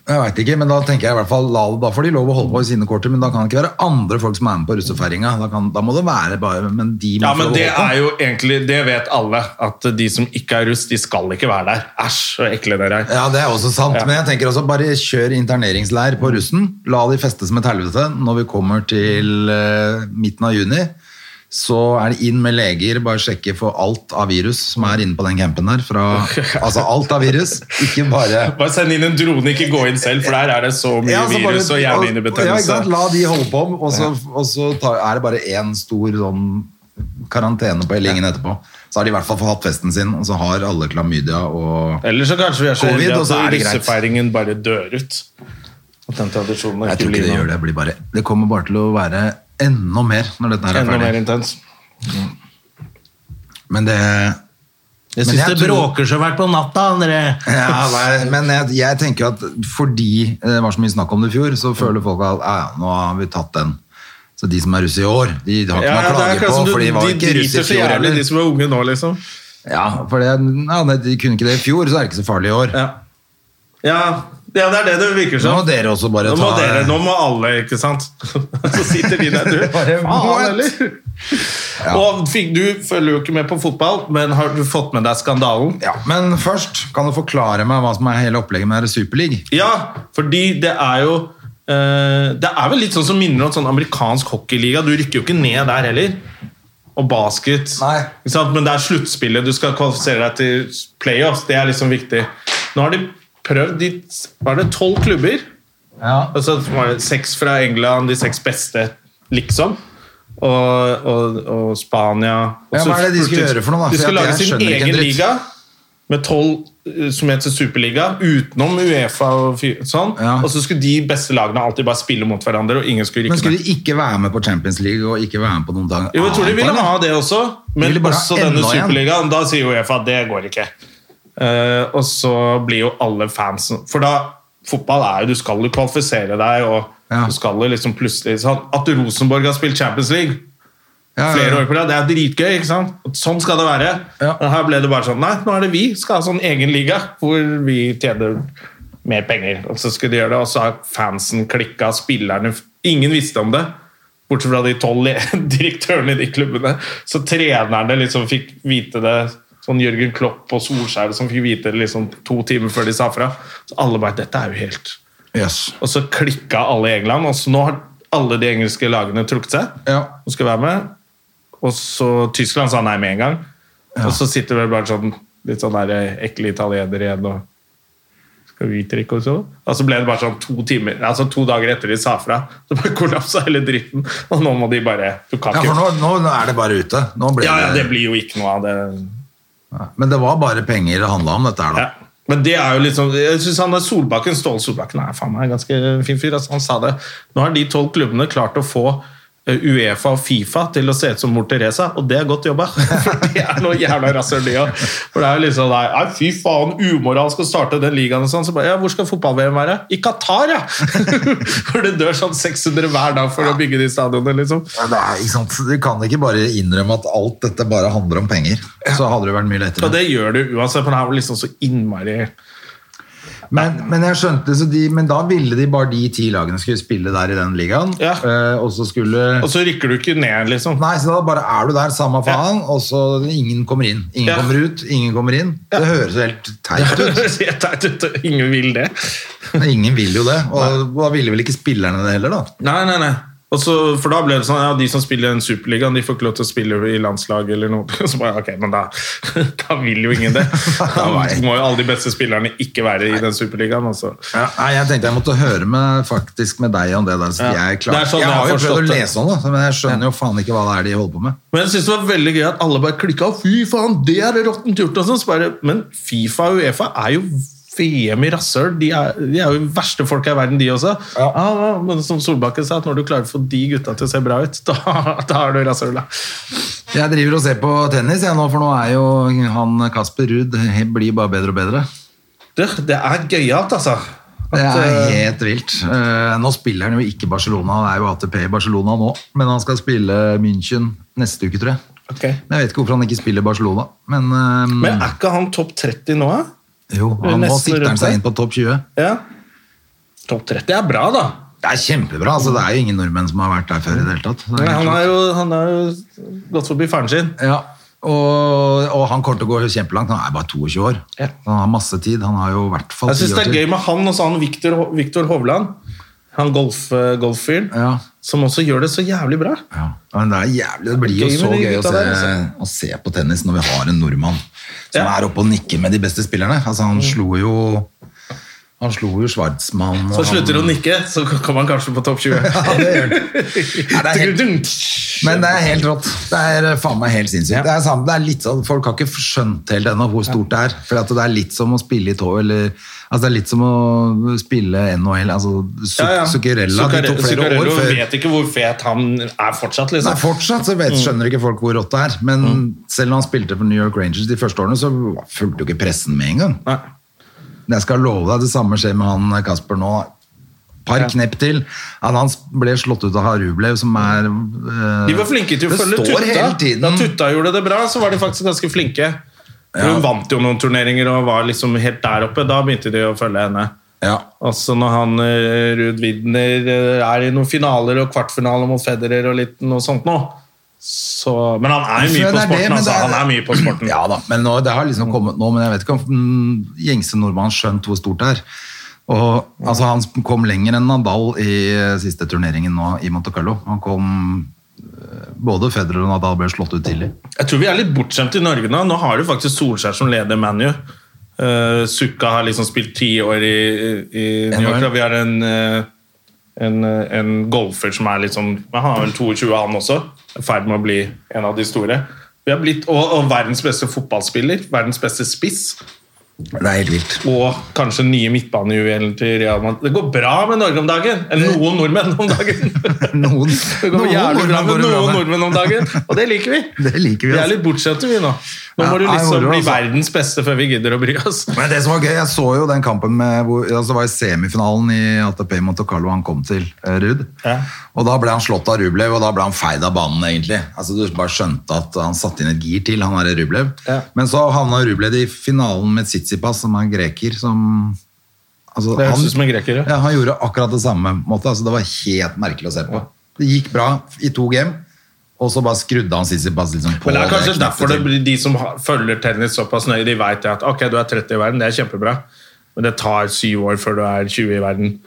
Jeg vet ikke, men da tenker jeg i hvert fall Da får de lov å holde på i sine korter, men da kan det ikke være andre folk som er med på russefeiringa. Da, kan- da må det være bare Men de må
Ja, men det er jo egentlig Det vet alle, at de som ikke er russ, de skal ikke være der. Æsj, så ekle dere er.
Ja, det er også sant,
Ja.
men jeg tenker også bare kjør interneringsleir på russen. La de feste som et helvete. Når vi kommer til uh, midten av juni, så er det inn med leger, bare sjekke for alt av virus som er inne på den campen der. Fra, altså alt av virus, ikke bare
Bare send inn en drone, ikke gå inn selv, for der er det så mye
Ja, så bare-
virus og
ja,
hjernehinnebetennelse.
sant? La de holde på, og så, og så tar, er det bare én stor sånn karantene på Ellingen etterpå. Så har de i hvert fall fått hatt festen sin, og så har alle klamydia og
Eller så kanskje vi er så
Covid, og så er det greit.
russefeiringen bare dør ut. At den tradisjonen
Jeg
ikke
tror ikke det gjør det. Det, blir bare, det kommer bare til å være enda mer når dette her er
enda mer intens.
Men det
Jeg
Men
syns
jeg
det
tror-
bråker så fælt på natta, André.
ja, nei, Men jeg, jeg tenker at fordi det var så mye snakk om det i fjor, så føler folk at ja, ja, nå har vi tatt den. Så de som er russ i år, de har ikke
Ja,
noe å
det er
klage
akkurat
på,
som du-
for de var
de
ikke russ
driter
i
så
fjor
jævlig,
heller.
de som er unge nå, liksom.
Ja, for det, ja, nei, de kunne ikke det i fjor, så er det ikke så farlig i år.
Ja, ja, ja det er det det virker som.
Nå må dere også bare
Nå må,
ta
dere, nå må alle, ikke sant? Så sitter de der, du. Faen, eller?
Ja.
Og fikk, Du følger jo ikke med på fotball, men har du fått med deg skandalen?
Ja, Men først, kan du forklare meg hva som er hele opplegget med Superleague?
Ja, fordi det er jo eh, Det er vel litt sånn som minner om sånn amerikansk hockeyliga. Du rykker jo ikke ned der heller. Og basket.
Nei.
Men det er sluttspillet. Du skal kvalifisere deg til playoffs. Det er liksom viktig. Nå har de prøvd de, Var det tolv klubber?
Ja.
Og så var det seks fra England, de seks beste, liksom. Og, og, og Spania. Og
Ja, hva er det de
skulle
gjøre for noe, da?
De
skulle
lage sin egen liga med tolv eh, som heter Superliga, utenom Uefa og sånn.
Ja.
Og så skulle de beste lagene alltid bare spille mot hverandre, og ingen skulle rykke
Men skulle de ikke være med på Champions League og ikke være med på noen dag?
Jo, jeg tror de ville ha det også, men
de
også denne. Superligaen. Da sier Uefa at det går ikke. Eh, og så blir jo alle fansen For da Fotball er jo Du skal jo kvalifisere deg, og
Ja.
du skal jo liksom plutselig sånn, At Rosenborg har spilt Champions League
Ja, ja,
flere år på rad, det er dritgøy. ikke sant? Sånn skal det være.
Ja.
Men her ble det bare sånn Nei, nå er det vi skal ha sånn egen liga hvor vi tjener mer penger. Og så skulle de gjøre det, og så har fansen klikka, spillerne Ingen visste om det. Bortsett fra de tolv direktørene i de klubbene. Så trenerne liksom fikk vite det. Sånn Jørgen Klopp og Solskjær som fikk vite det liksom to timer før de sa fra. Så alle bare Dette er jo helt
Yes.
Og så klikka alle i England, og så nå har alle de engelske lagene trukket seg
Ja.
og skal være med. Og så Tyskland sa nei med en gang. Og så sitter det bare sånn litt sånn der eh, ekle italienere igjen og skal vi drikke og så? Og så ble det bare sånn to timer, altså to dager etter de sa fra, så bare kollapsa hele dritten. Og nå må de bare Du kan
Ja, for nå, nå er det bare ute.
Ja, ja, det
det,
blir jo ikke noe av det.
Men det var bare penger det handla om, dette her, da.
Ja. Men det er jo sånn Jeg synes han er Solbakken, Ståle Solbakken er faen meg en ganske fin fyr. Altså, han sa det. Nå har de tolv klubbene klart å få Uefa og Fifa til å se ut som mor Teresa, og det er godt jobba. For det er noe jævla rasshøl, de òg. For det er jo liksom nei, fy faen, umoralsk å starte den ligaen og sånn. Så bare, ja, hvor skal fotball-VM være? I Qatar, ja! For det dør sånn 600 hver dag for å bygge de stadionene, liksom.
Nei? Du kan ikke bare innrømme at alt dette bare handler om penger. Så hadde det vært mye lettere.
Og det gjør du uansett, for det er jo liksom så innmari
Men, men jeg skjønte, så de, men da ville de bare de ti lagene skulle spille der i den ligaen.
Ja.
Uh, og så skulle
Og så rykker du ikke ned, liksom.
Nei, så da bare er du der, samme faen, og så ingen kommer inn. Ingen
Ja.
kommer ut, ingen kommer inn. Det høres helt teit ut.
Det ser teit ut, Ingen vil det.
Ingen vil jo det, og da ville vel ikke spillerne det heller, da.
Nei, nei, nei. Så, for da ble det sånn, ja, De som spiller i den superligaen, de får ikke lov til å spille i landslaget eller noe. Så bare, ok, men da, da vil jo ingen det. Da må jo alle de beste spillerne ikke være i den superligaen. Altså.
Nei, Jeg tenkte jeg måtte høre med, faktisk med deg om det der. Så
Ja.
jeg, klar.
Det sånn
jeg har jo prøvd å lese om det, men jeg skjønner jo faen ikke hva det er de holder på med.
Men jeg synes det var veldig gøy at alle bare klikka. Fy faen, det er det råttent gjort! Og sånn. Så bare, men Fifa og Uefa er jo VM i rasshøl. De, de er jo verste folka i verden, de også.
Ja.
Ah, men som Solbakken sa, at når du klarer å få de gutta til å se bra ut, da, da er du rasshøl.
Jeg driver og ser på tennis, jeg nå, for nå er jo han Kasper Ruud blir bare bedre og bedre.
Du, det er gøyalt, altså.
Det er
eh,
helt vilt. Eh, nå spiller han jo ikke Barcelona, det er jo ATP i Barcelona nå, men han skal spille München neste uke, tror jeg.
Okay.
Men Jeg vet ikke hvorfor han ikke spiller Barcelona, men, eh,
Men er ikke han topp 30 nå, da?
Jo, han, nå sikter han seg inn på topp 20.
Ja. Topp 30 er bra, da.
Det er kjempebra, altså det er jo ingen nordmenn som har vært der før i det hele tatt. Det er
han har jo, han har jo gått forbi faren sin.
Ja, og, og han kommer til å gå kjempelangt, han er bare 22 år.
Ja.
Han har masse tid, han har jo i hvert fall
Jeg
10
syns det er gøy med han og så han Victor, Victor Hovland. Han golf, eh, golffyren.
Ja.
Som også gjør det så jævlig bra.
Ja, men det er jævlig, det blir jo så gøy å se,
der, liksom.
å se på tennis når vi har en nordmann som
Ja.
er oppe og nikker med de beste spillerne. Altså, han slo jo han slo jo Schwartzmann.
Så slutter
han-
å nikke, så kommer han kanskje på topp 20.
Ja, det gjør han. Ja, det helt, men det er helt rått. Det er eh, faen meg helt sinnssykt. Det er, samme, det er litt sånn, folk har ikke skjønt helt ennå hvor stort det er. For at det er litt som å spille i tå, eller altså det er litt som å spille NHL. Altså, Zuc-
Ja, ja.
Zuccarella de tok flere
Zuccarello
år før.
vet ikke hvor fet han er fortsatt, liksom.
Nei, fortsatt så vet, skjønner ikke folk hvor rått det er. Men selv når han spilte for New York Rangers de første årene, så fulgte jo ikke pressen med engang.
Nei.
Jeg skal love deg, det samme skjer med han Kasper nå. Par knepp til. At han ble slått ut av Harublev, som er uh,
De var flinke til å følge Tutta. Da Tutta gjorde det bra, så var de faktisk ganske flinke.
Ja.
Hun vant jo noen turneringer og var liksom helt der oppe. Da begynte de å følge henne.
Ja.
Altså når han eh, Ruud Widner eh, er i noen finaler og kvartfinaler mot Federer og litt noe sånt nå. Så, men han er jo mye på
det det,
sporten.
men
altså.
er-
Han er mye på sporten.
Ja da, men nå, det har liksom kommet nå, men jeg vet ikke om mm, gjengse nordmann skjønt hvor stort det er. Og, altså, han kom lenger enn Nadal i eh, siste turneringen nå i Monte Carlo. Han kom eh, Både Federer og Nadal ble slått ut tidlig.
Jeg tror vi er litt bortskjemte i Norge nå. Nå har du faktisk Solskjær som leder ManU. Uh, Sukka har liksom spilt ti år i, i New York. Og Vi har en, eh, en, en golfer som er litt sånn Han har vel 22, han også. I ferd med å bli en av de store. Vi har blitt, og, og verdens beste fotballspiller. Verdens beste spiss.
Det er helt vilt.
Og kanskje nye midtbanejuvelen til Real Madrid. Det går bra med Norge om dagen! Eller noen nordmenn om dagen.
Noen,
Det går
noen
jævlig bra med noen nordmenn om dagen, og det liker vi.
Det liker vi,
Vi er
altså.
litt bortskjemte, vi nå. Nå må du liksom bli
altså.
verdens beste før vi gidder å bry oss.
Men det som var gøy, jeg så jo den kampen med hvor, altså var i semifinalen i ATP Monte Carlo han kom til, eh, Ruud.
Ja.
Og da ble han slått av Rublev, og da ble han feid av banen, egentlig. Altså Du bare skjønte at han satte inn et gir til, han er Rublev.
Ja.
Men så havna Rublev i finalen med Tsitsipas, som er greker, som altså,
Det høres
han-
ut som en greker, ja.
ja. Han gjorde akkurat det samme. Måte. Altså, det var helt merkelig å se på. Det gikk bra i to game, og så bare skrudde han Sissipas liksom på.
Men det er kanskje
det
derfor det blir de som følger tennis såpass nøye, de vet at ok, du er 30 i verden, det er kjempebra, men det tar syv år før du er 20 i verden.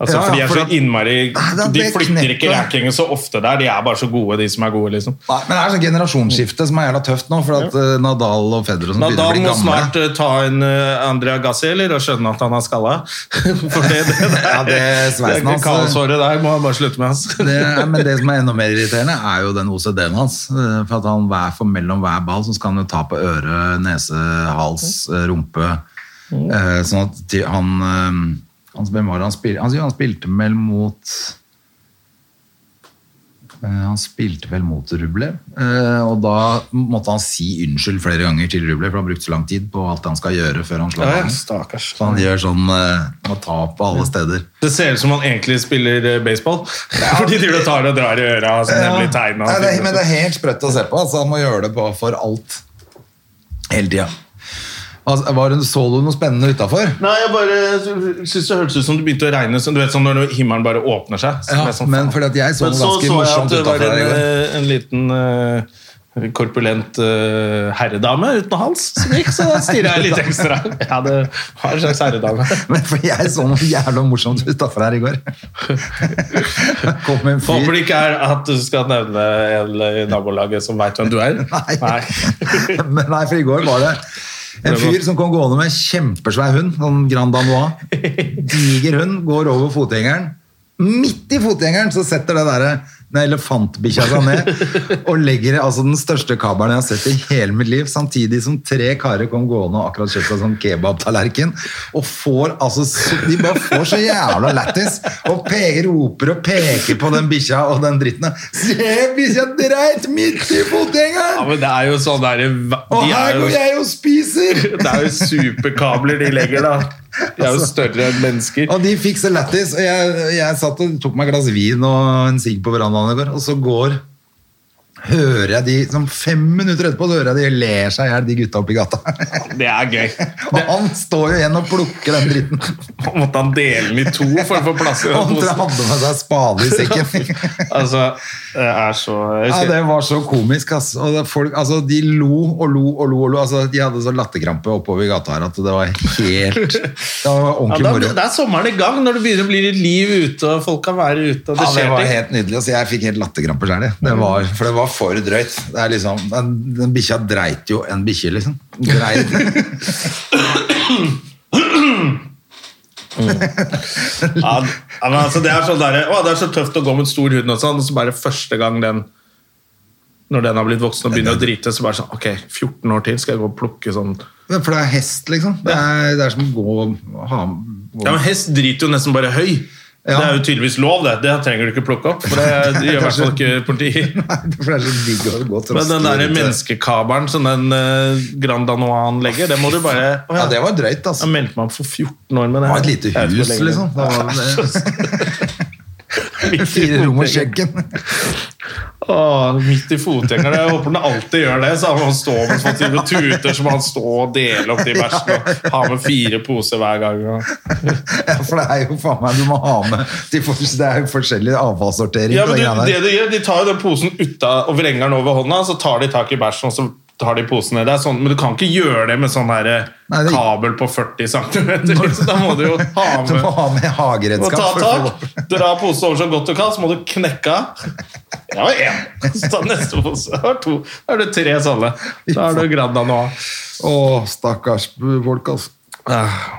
Altså,
Ja,
for de er
for
så innmari
det
De
flykter
flytter ikke rankingen så ofte der, de er bare så gode, de som er gode, liksom.
Nei, men det er sånn generasjonsskifte som er jævla tøft nå, for at ja. Nadal og Federer som begynner å bli
må snart eh, ta en uh, Andrea Gassi, eller, og skjønne at han er skalla. For det, det, det,
Ja, det sveisen hans-
Kaoshåret der må han bare slutte med. Altså.
Det, men det som er enda mer irriterende, er jo den OCD-en hans. Eh, For at han hver for mellom hver ball så skal han jo ta på øre, nese, hals, rumpe. rumpe. Uh, Sånn at han eh, han, hvem var det han, spilte altså, han spilte vel mot eh, han spilte vel mot Rublev, eh, og da måtte han si unnskyld flere ganger til Rublev, for han brukte så lang tid på alt han skal gjøre før han slår
Ja, ja,
Så han gjør sånn, eh, må ta på alle steder.
Det ser ut som han egentlig spiller baseball, baseball. Fordi de tar det og drar i øra. Sånn
Ja.
nemlig tegnet.
Nei, det, men det er helt sprøtt å se på. Altså, han må gjøre det på for alt. Hele tida. Altså, var det, du noe spennende utafor?
Nei, jeg bare synes det hørtes ut som det begynte å regne. Du vet, sånn når himmelen bare åpner seg. Så
Ja,
sånn,
men fordi at jeg så noe
så
ganske morsomt
at det var
utenfor
en,
her i går.
eh, en liten uh, korpulent uh, herredame uten hals som gikk, så da stirra jeg litt ekstra. Ja, det var en slags herredame.
Men for jeg så noe jævla morsomt utafor her i går. Kom en
Håper
fyr
det ikke er at du skal nevne en i nabolaget som veit hvem du er.
Nei. Men nei, for i går var det en fyr som kom gående med en kjempesvær hund, sånn Grand Danois. Diger hund, går over fotgjengeren. Midt i fotgjengeren så setter det der, den elefantbikkja seg ned og legger altså den største kabelen jeg har sett i hele mitt liv, samtidig som tre karer kom gående og akkurat kjøpte seg sånn kebabtallerken. Og får altså De bare får så jævla lættis og peker, roper og peker på den bikkja og den dritten. Se, bikkja dreit midt i fotgjengeren!
Ja, men det er jo sånn der,
Og her
er
går jeg og spiser!
Det er jo superkabler de legger, da. De er jo større enn mennesker.
Og de fikk så lættis. Jeg, jeg satt og tok meg et glass vin og en sigg på verandaen i går, og så går Hører jeg de som Fem minutter etterpå så hører jeg de ler seg i hjel, de gutta oppi gata.
Det er gøy.
Og han står jo igjen og plukker den dritten.
Måtte han dele den i to for å få plass
Han
den
hadde med seg spade i sekken.
Altså, det er så jeg
Ja, det var så komisk, ass. Og folk, altså, de lo og lo og lo. og lo. Altså, de hadde så latterkrampe oppover gata her at det var helt Det var
ja,
ordentlig
da,
moro.
det er sommeren i gang, når det begynner å bli litt liv ute, og folk kan være ute, og det
Ja, det var
ting.
helt nydelig. Altså, jeg fikk helt latterkrampe sjøl. Det var- For det var for drøyt. Det er liksom, den, den bikkja dreit jo en bikkje, liksom. Dreit.
Ja, ja, men altså, det, er sånn der, å, det er så tøft å gå med stor hund, og sånn, og så bare første gang den når den har blitt voksen og begynner å drite, så bare sånn Ok, 14 år til skal jeg gå og plukke sånn
For det er hest, liksom. Det er, det er som å gå ha, gå.
Ja, men Hest driter jo nesten bare høy.
Ja.
Det er jo tydeligvis lov, det. Det trenger du ikke plukke opp. For det, det gjør i hvert fall ikke politiet.
Nei, For det er så digg å gå til
Men den der menneskekabelen som den uh, Grand Danois legger, det må du bare å,
Ja, det var drøyt, altså.
Jeg meldte meg opp for 14 år med det.
Det var et lite hus, liksom. Det var det. Fire rom og kjøkken.
Åh, midt i fotgjengeren. Jeg håper den alltid gjør det. Så han står med sånn type tuter, så må han står og deler opp de bæsjene og har med fire poser hver gang.
Ja, for det er jo faen meg Du må ha med de Det er jo forskjellig avfallssortering.
Ja, men du, det de gjør, de tar jo den posen uta og vrenger den over hånda, så tar de tak i bæsjen, og så tar de posen ned. Det er sånn, men du kan ikke gjøre det med sånn her
Nei, det-
kabel på 40 cm. Da må du jo ha
Du må
med
ha med hageredskap.
ta tak, dra posen over så godt du kan, så må du knekke av. Det var én. Så ta neste pose. Det to. Da er det tre sånne. Da er du Granda nå.
Å, stakkars folk, altså.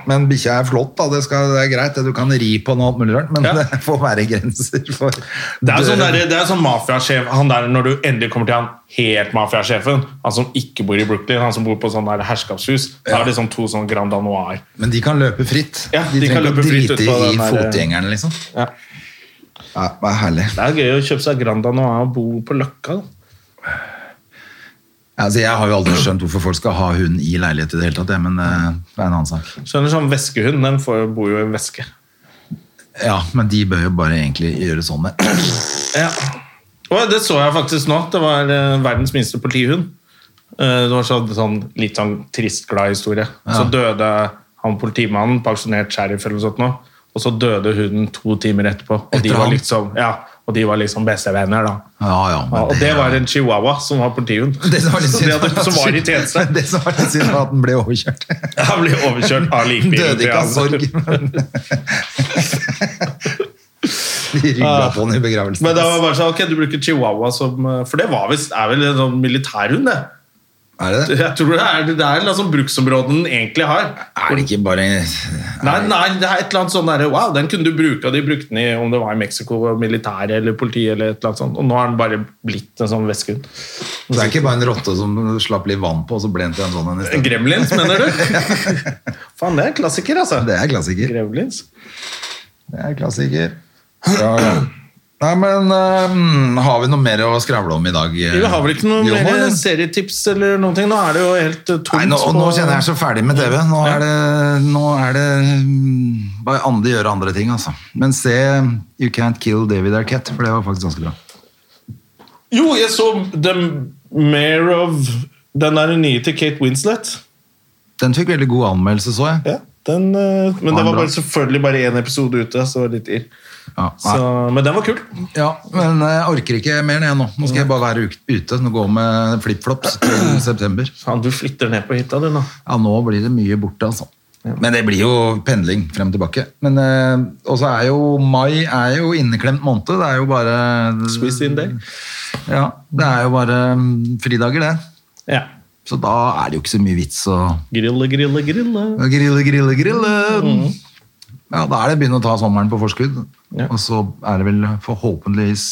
Men bikkja er flott, da. Det, skal, det er greit. Du kan ri på noe alt mulig rart, men
Ja.
det får være grenser for
Det er sånn, der, det er sånn mafiasjef Han der når du endelig kommer til han helt mafiasjefen, han som ikke bor i Brooklyn, han som bor på sånn der herskapshus, da er det sånn to sånn Grand Anoir.
Men de kan løpe fritt.
Ja,
de,
de
trenger ikke drite i
der-
fotgjengerne, liksom.
Ja.
Ja, det er herlig.
Det er gøy å kjøpe seg Grand Anoir og bo på Løkka. da.
Altså, jeg har jo aldri skjønt hvorfor folk skal ha hund i leilighet i det hele tatt, men eh, det er en annen sak.
Skjønner sånn Veskehund den får, bor jo i veske.
Ja, men de bør jo bare egentlig gjøre sånn med.
Ja. Og det så jeg faktisk nå. Det var eh, verdens minste politihund. Eh, det var så, sånn, litt sånn trist, glad historie. Så døde han politimannen, pensjonert sheriff eller noe sånt nå, og så døde hunden to timer etterpå. Og de var liksom, ja, og de var liksom bestevenner, da.
Ja, ja, men
og det var en chihuahua som var politihund.
Det som var synd,
hadde, som var i tjeneste.
Det som var litt synd, var at den ble overkjørt.
Han ble overkjørt av likbilen.
Døde ikke av sorg. men- De rygga på den i begravelsen.
Men det var bare sånn, ok, du bruker chihuahua som eh, For det var vist, er vel en sånn militærhund, det.
Er det det?
Jeg tror det er, det er liksom bruksområdet den egentlig har.
Er det ikke bare
Nei, nei, det er et eller annet sånn derre Wow, den kunne du bruke, og de brukte den i om det var i Mexico, militæret eller politiet, eller et eller annet sånt. Og nå har den bare blitt en sånn veskehund.
Det er ikke bare en rotte som slapp litt vann på, og så ble den til en sånn en i.
Gremlins, mener du? Faen, det er en klassiker, altså.
Det er klassiker.
Gremlins.
Det er klassiker. Ja, ja. Nei, men øhm, har vi noe mer å skravle om i dag?
Vi har vel ikke noe
Jo,
mer serietips eller noen ting? Nå er det jo helt eh, tomt.
Nei, nå, nå kjenner jeg så ferdig med TV. Nå er det, nå er det mm, bare andre gjøre andre ting, altså. Men se You Can't Kill David Arquette, for det var faktisk ganske bra.
Jo, jeg så The Mayor of Den der nye til Kate Winslet.
Den fikk veldig god anmeldelse, så jeg.
Ja, den, eh, men det
Var
bare, selvfølgelig bare én episode ute, så det var litt irr.
Ja,
Så, men den var kul.
ja, men jeg orker ikke mer enn jeg nå. Nå skal jeg bare være ute. Nå gå med flipflops til september.
Faen, du flytter ned på hytta, du nå.
Ja, nå blir det mye borte, altså. Men det blir jo pendling frem og tilbake. Men eh, Og så er jo mai er jo inneklemt måned. Det er jo bare
Swiss in day.
Ja, det er jo bare mm, fridager, det.
Ja.
Så da er det jo ikke så mye vits å
Grille, grille, grille.
grille, grille, grille. Ja, da er det begynne å ta sommeren på forskudd.
Ja.
Og så er det vel forhåpentligvis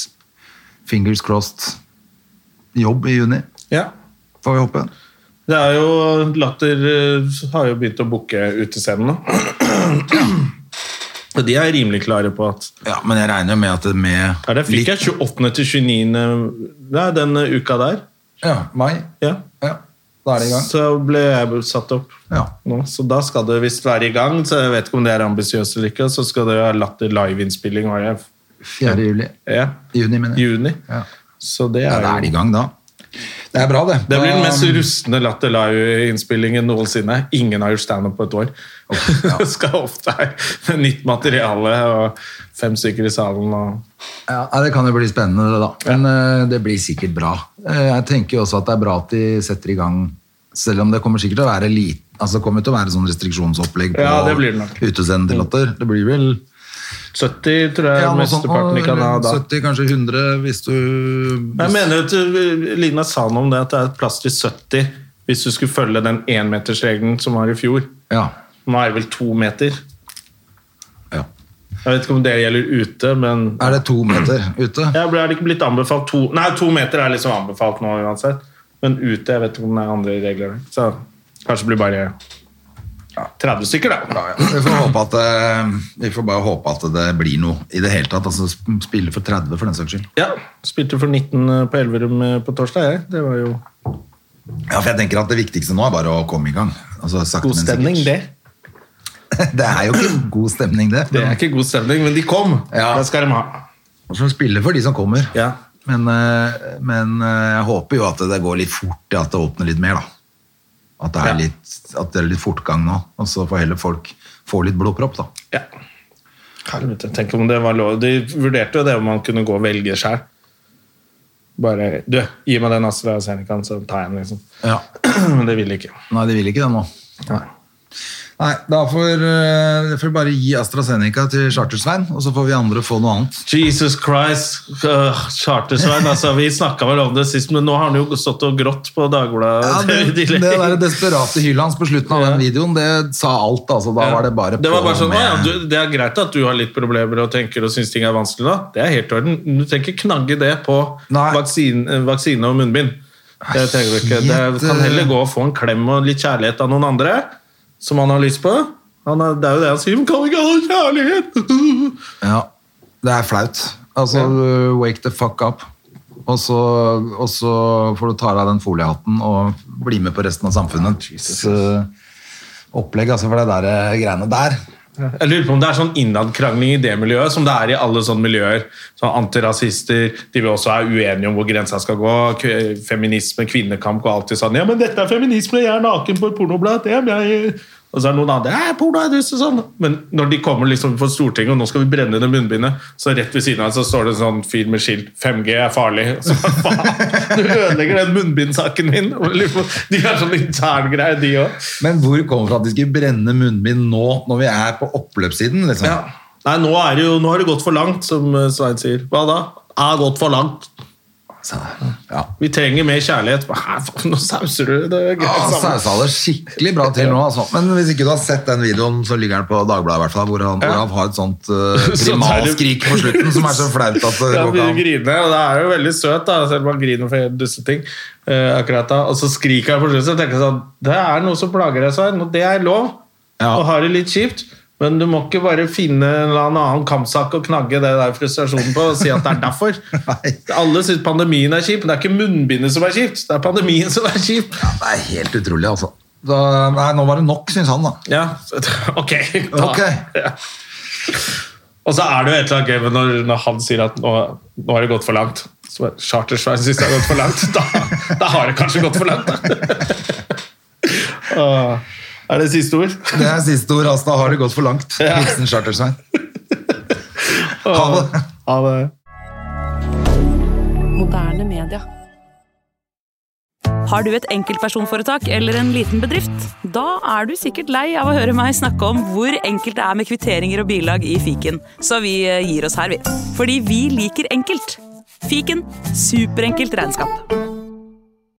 fingers crossed jobb i juni,
Ja.
får vi håpe.
Det er jo Latter eh, har jo begynt å booke utescenene. Og de er rimelig klare på at
Ja, Men jeg regner jo med at det med
Ja, det fikk jeg 28. til 29. Nei, den uka der.
Ja, mai.
Ja.
Ja. Da er det i gang.
så ble jeg satt opp
Ja.
nå. Så da skal det visst være i gang. Så jeg vet ikke om det er ambisiøst eller ikke. Så skal det ha latter liveinnspilling var det
4. juli.
ja,
Juni, mener jeg.
juni.
Ja.
Så det
Ja,
er
er det i gang, da. Det er bra, det.
det blir den mest rustne Latter Live-innspillingen noensinne. Ingen har gjort standup på et år.
ja.
det skal ofte være nytt materiale og fem stykker i salen. Og...
Ja, Det kan jo bli spennende, det da. Men ja. det blir sikkert bra. Eh, jeg tenker jo også at det er bra at de setter i gang, selv om det kommer sikkert til å være lite Altså det kommer til å være sånn restriksjonsopplegg på
Ja, blir det
blir vel
70, tror jeg,
ja,
mesteparten i Canada.
70, kanskje 100, hvis du
Jeg mener at uh, Lina sa noe om det, at det er plass til 70 hvis du skulle følge den énmetersregelen som var i fjor.
Ja.
Nå er det vel to meter.
ja.
Jeg vet ikke om det gjelder ute, men
Er det to meter ute?
ja, Er det ikke blitt anbefalt to Nei, to meter er liksom anbefalt nå uansett. Men ute, jeg vet ikke om det er andre regler. Så kanskje det blir bare ja, 30 stykker, da.
Ja, ja. Vi får, at, eh, vi får bare håpe at det blir noe i det hele tatt. Altså Spille for 30 for den saks skyld.
Ja, Spilte for 19 på Elverum eh, på torsdag, jeg. Det var jo
Ja, for jeg tenker at Det viktigste nå er bare å komme i gang. Altså,
god stemning, det.
Det er jo ikke god stemning, det.
Det er ikke god stemning, men de kom.
Ja.
Det skal de ha.
Og så spille for de som kommer.
Ja.
Men, eh, men eh, jeg håper jo at det går litt fort, at det åpner litt mer. da. At det er, litt, at det er litt fortgang nå. Og så får heller folk få litt blodpropp, da.
Ja. Helvete, tenk om det var lov. De vurderte jo det om man kunne gå og velge sjøl. Bare Du, gi meg den AstraZenecaen, så tar jeg den, liksom.
Ja.
Men det ville ikke.
Nei, det vil ikke det nå. Nei, da får uh, får bare gi AstraZeneca til Charter-Svein, og så får vi andre få noe annet.
Jesus Christ, uh, Chartersveien. Altså, vi snakka vel om det sist, men nå har han jo stått og grått på Dagbladet.
Ja, det, det der desperate hylet hans på slutten av den videoen, det sa alt. altså. Da var det bare
det var bare sånn,
med-
ja, du, det er greit at du har litt problemer og tenker og syns ting er vanskelig. da. Det er helt i orden. Du trenger ikke knagge det på
Nei.
vaksine, vaksine og munnbind. Det. Det kan
eh,
heller gå og få en klem og litt kjærlighet av noen andre som han har lyst på. Han er, det er jo det han sier. 'Men kan ikke ha kjærlighet?'
Ja, det er flaut. Altså, wake the fuck up. Og så, og så får du ta av deg den foliehatten og bli med på resten av samfunnets opplegg. Altså, for det der eh, greiene der
Jeg lurer på om det er sånn innadkrangling i det miljøet, som det er i alle sånne miljøer. Sånn Antirasister, de vil også være uenige om hvor grensa skal gå. Feminisme, kvinnekamp og alltid sånn Ja, men dette er feminisme, jeg er naken på et pornoblad. Det er jeg. Og så er det noen andre ja, porno er dust og sånn. Men når de kommer liksom for Stortinget, og nå skal vi brenne det munnbindet, så rett ved siden av så står det en sånn fyr med skilt 5G er farlig. Og Så, faen, du ødelegger den munnbindsaken min! Liksom, De har sånn interngreie, de òg.
Men hvor kommer det fra at de skal brenne munnbind nå, når vi er på oppløpssiden? Liksom?
Ja. Nei, nå, er det jo, nå har det gått for langt, som eh, Svein sier. Hva da? Er gått for langt.
Så, ja.
Vi trenger mer kjærlighet. Nå sauser du det.
Ja,
han
Sausa det skikkelig bra til nå. Altså. Men hvis ikke du har sett den videoen, så ligger den på Dagbladet, i hvert fall, hvor han, hvor
Ja.
han har et sånt uh,
Sånn det-
primalskrik på slutten som er så flaut at det
Ja,
går ikke an.
griner, og det er jo veldig søt, da, selv om han griner for dusseting. Uh, akkurat da. Og så skriker han på slutten, så tenker sånn Det er noe som plager deg, Svein, og det er lov.
Ja.
Og har det litt kjipt. Men du må ikke bare finne en eller annen kampsak og knagge det der frustrasjonen på og si at det er derfor. Alle syns pandemien er kjip, men det er ikke munnbindet som er kjipt. Det er pandemien som er kjip.
Ja, det er helt utrolig, altså. Da, nei, nå var det nok, syns han, da.
Ja, ok. Da.
Ok.
Ja. Og så er det jo et eller annet gøy når, når han sier at nå, nå har det gått for langt. Så Chartersveien syns det har gått for langt. Da, da har det kanskje gått for langt, da. Er det siste ord?
Det er siste ord. Altså, da har det gått for langt.
Ja.
Hilsen Chartersveien. Ha det.
Ha det.
Moderne media. Har du et enkeltpersonforetak eller en liten bedrift? Da er du sikkert lei av å høre meg snakke om hvor enkelt det er med kvitteringer og bilag i fiken, så vi eh, gir oss her, vi. Fordi vi liker enkelt. Fiken superenkelt regnskap.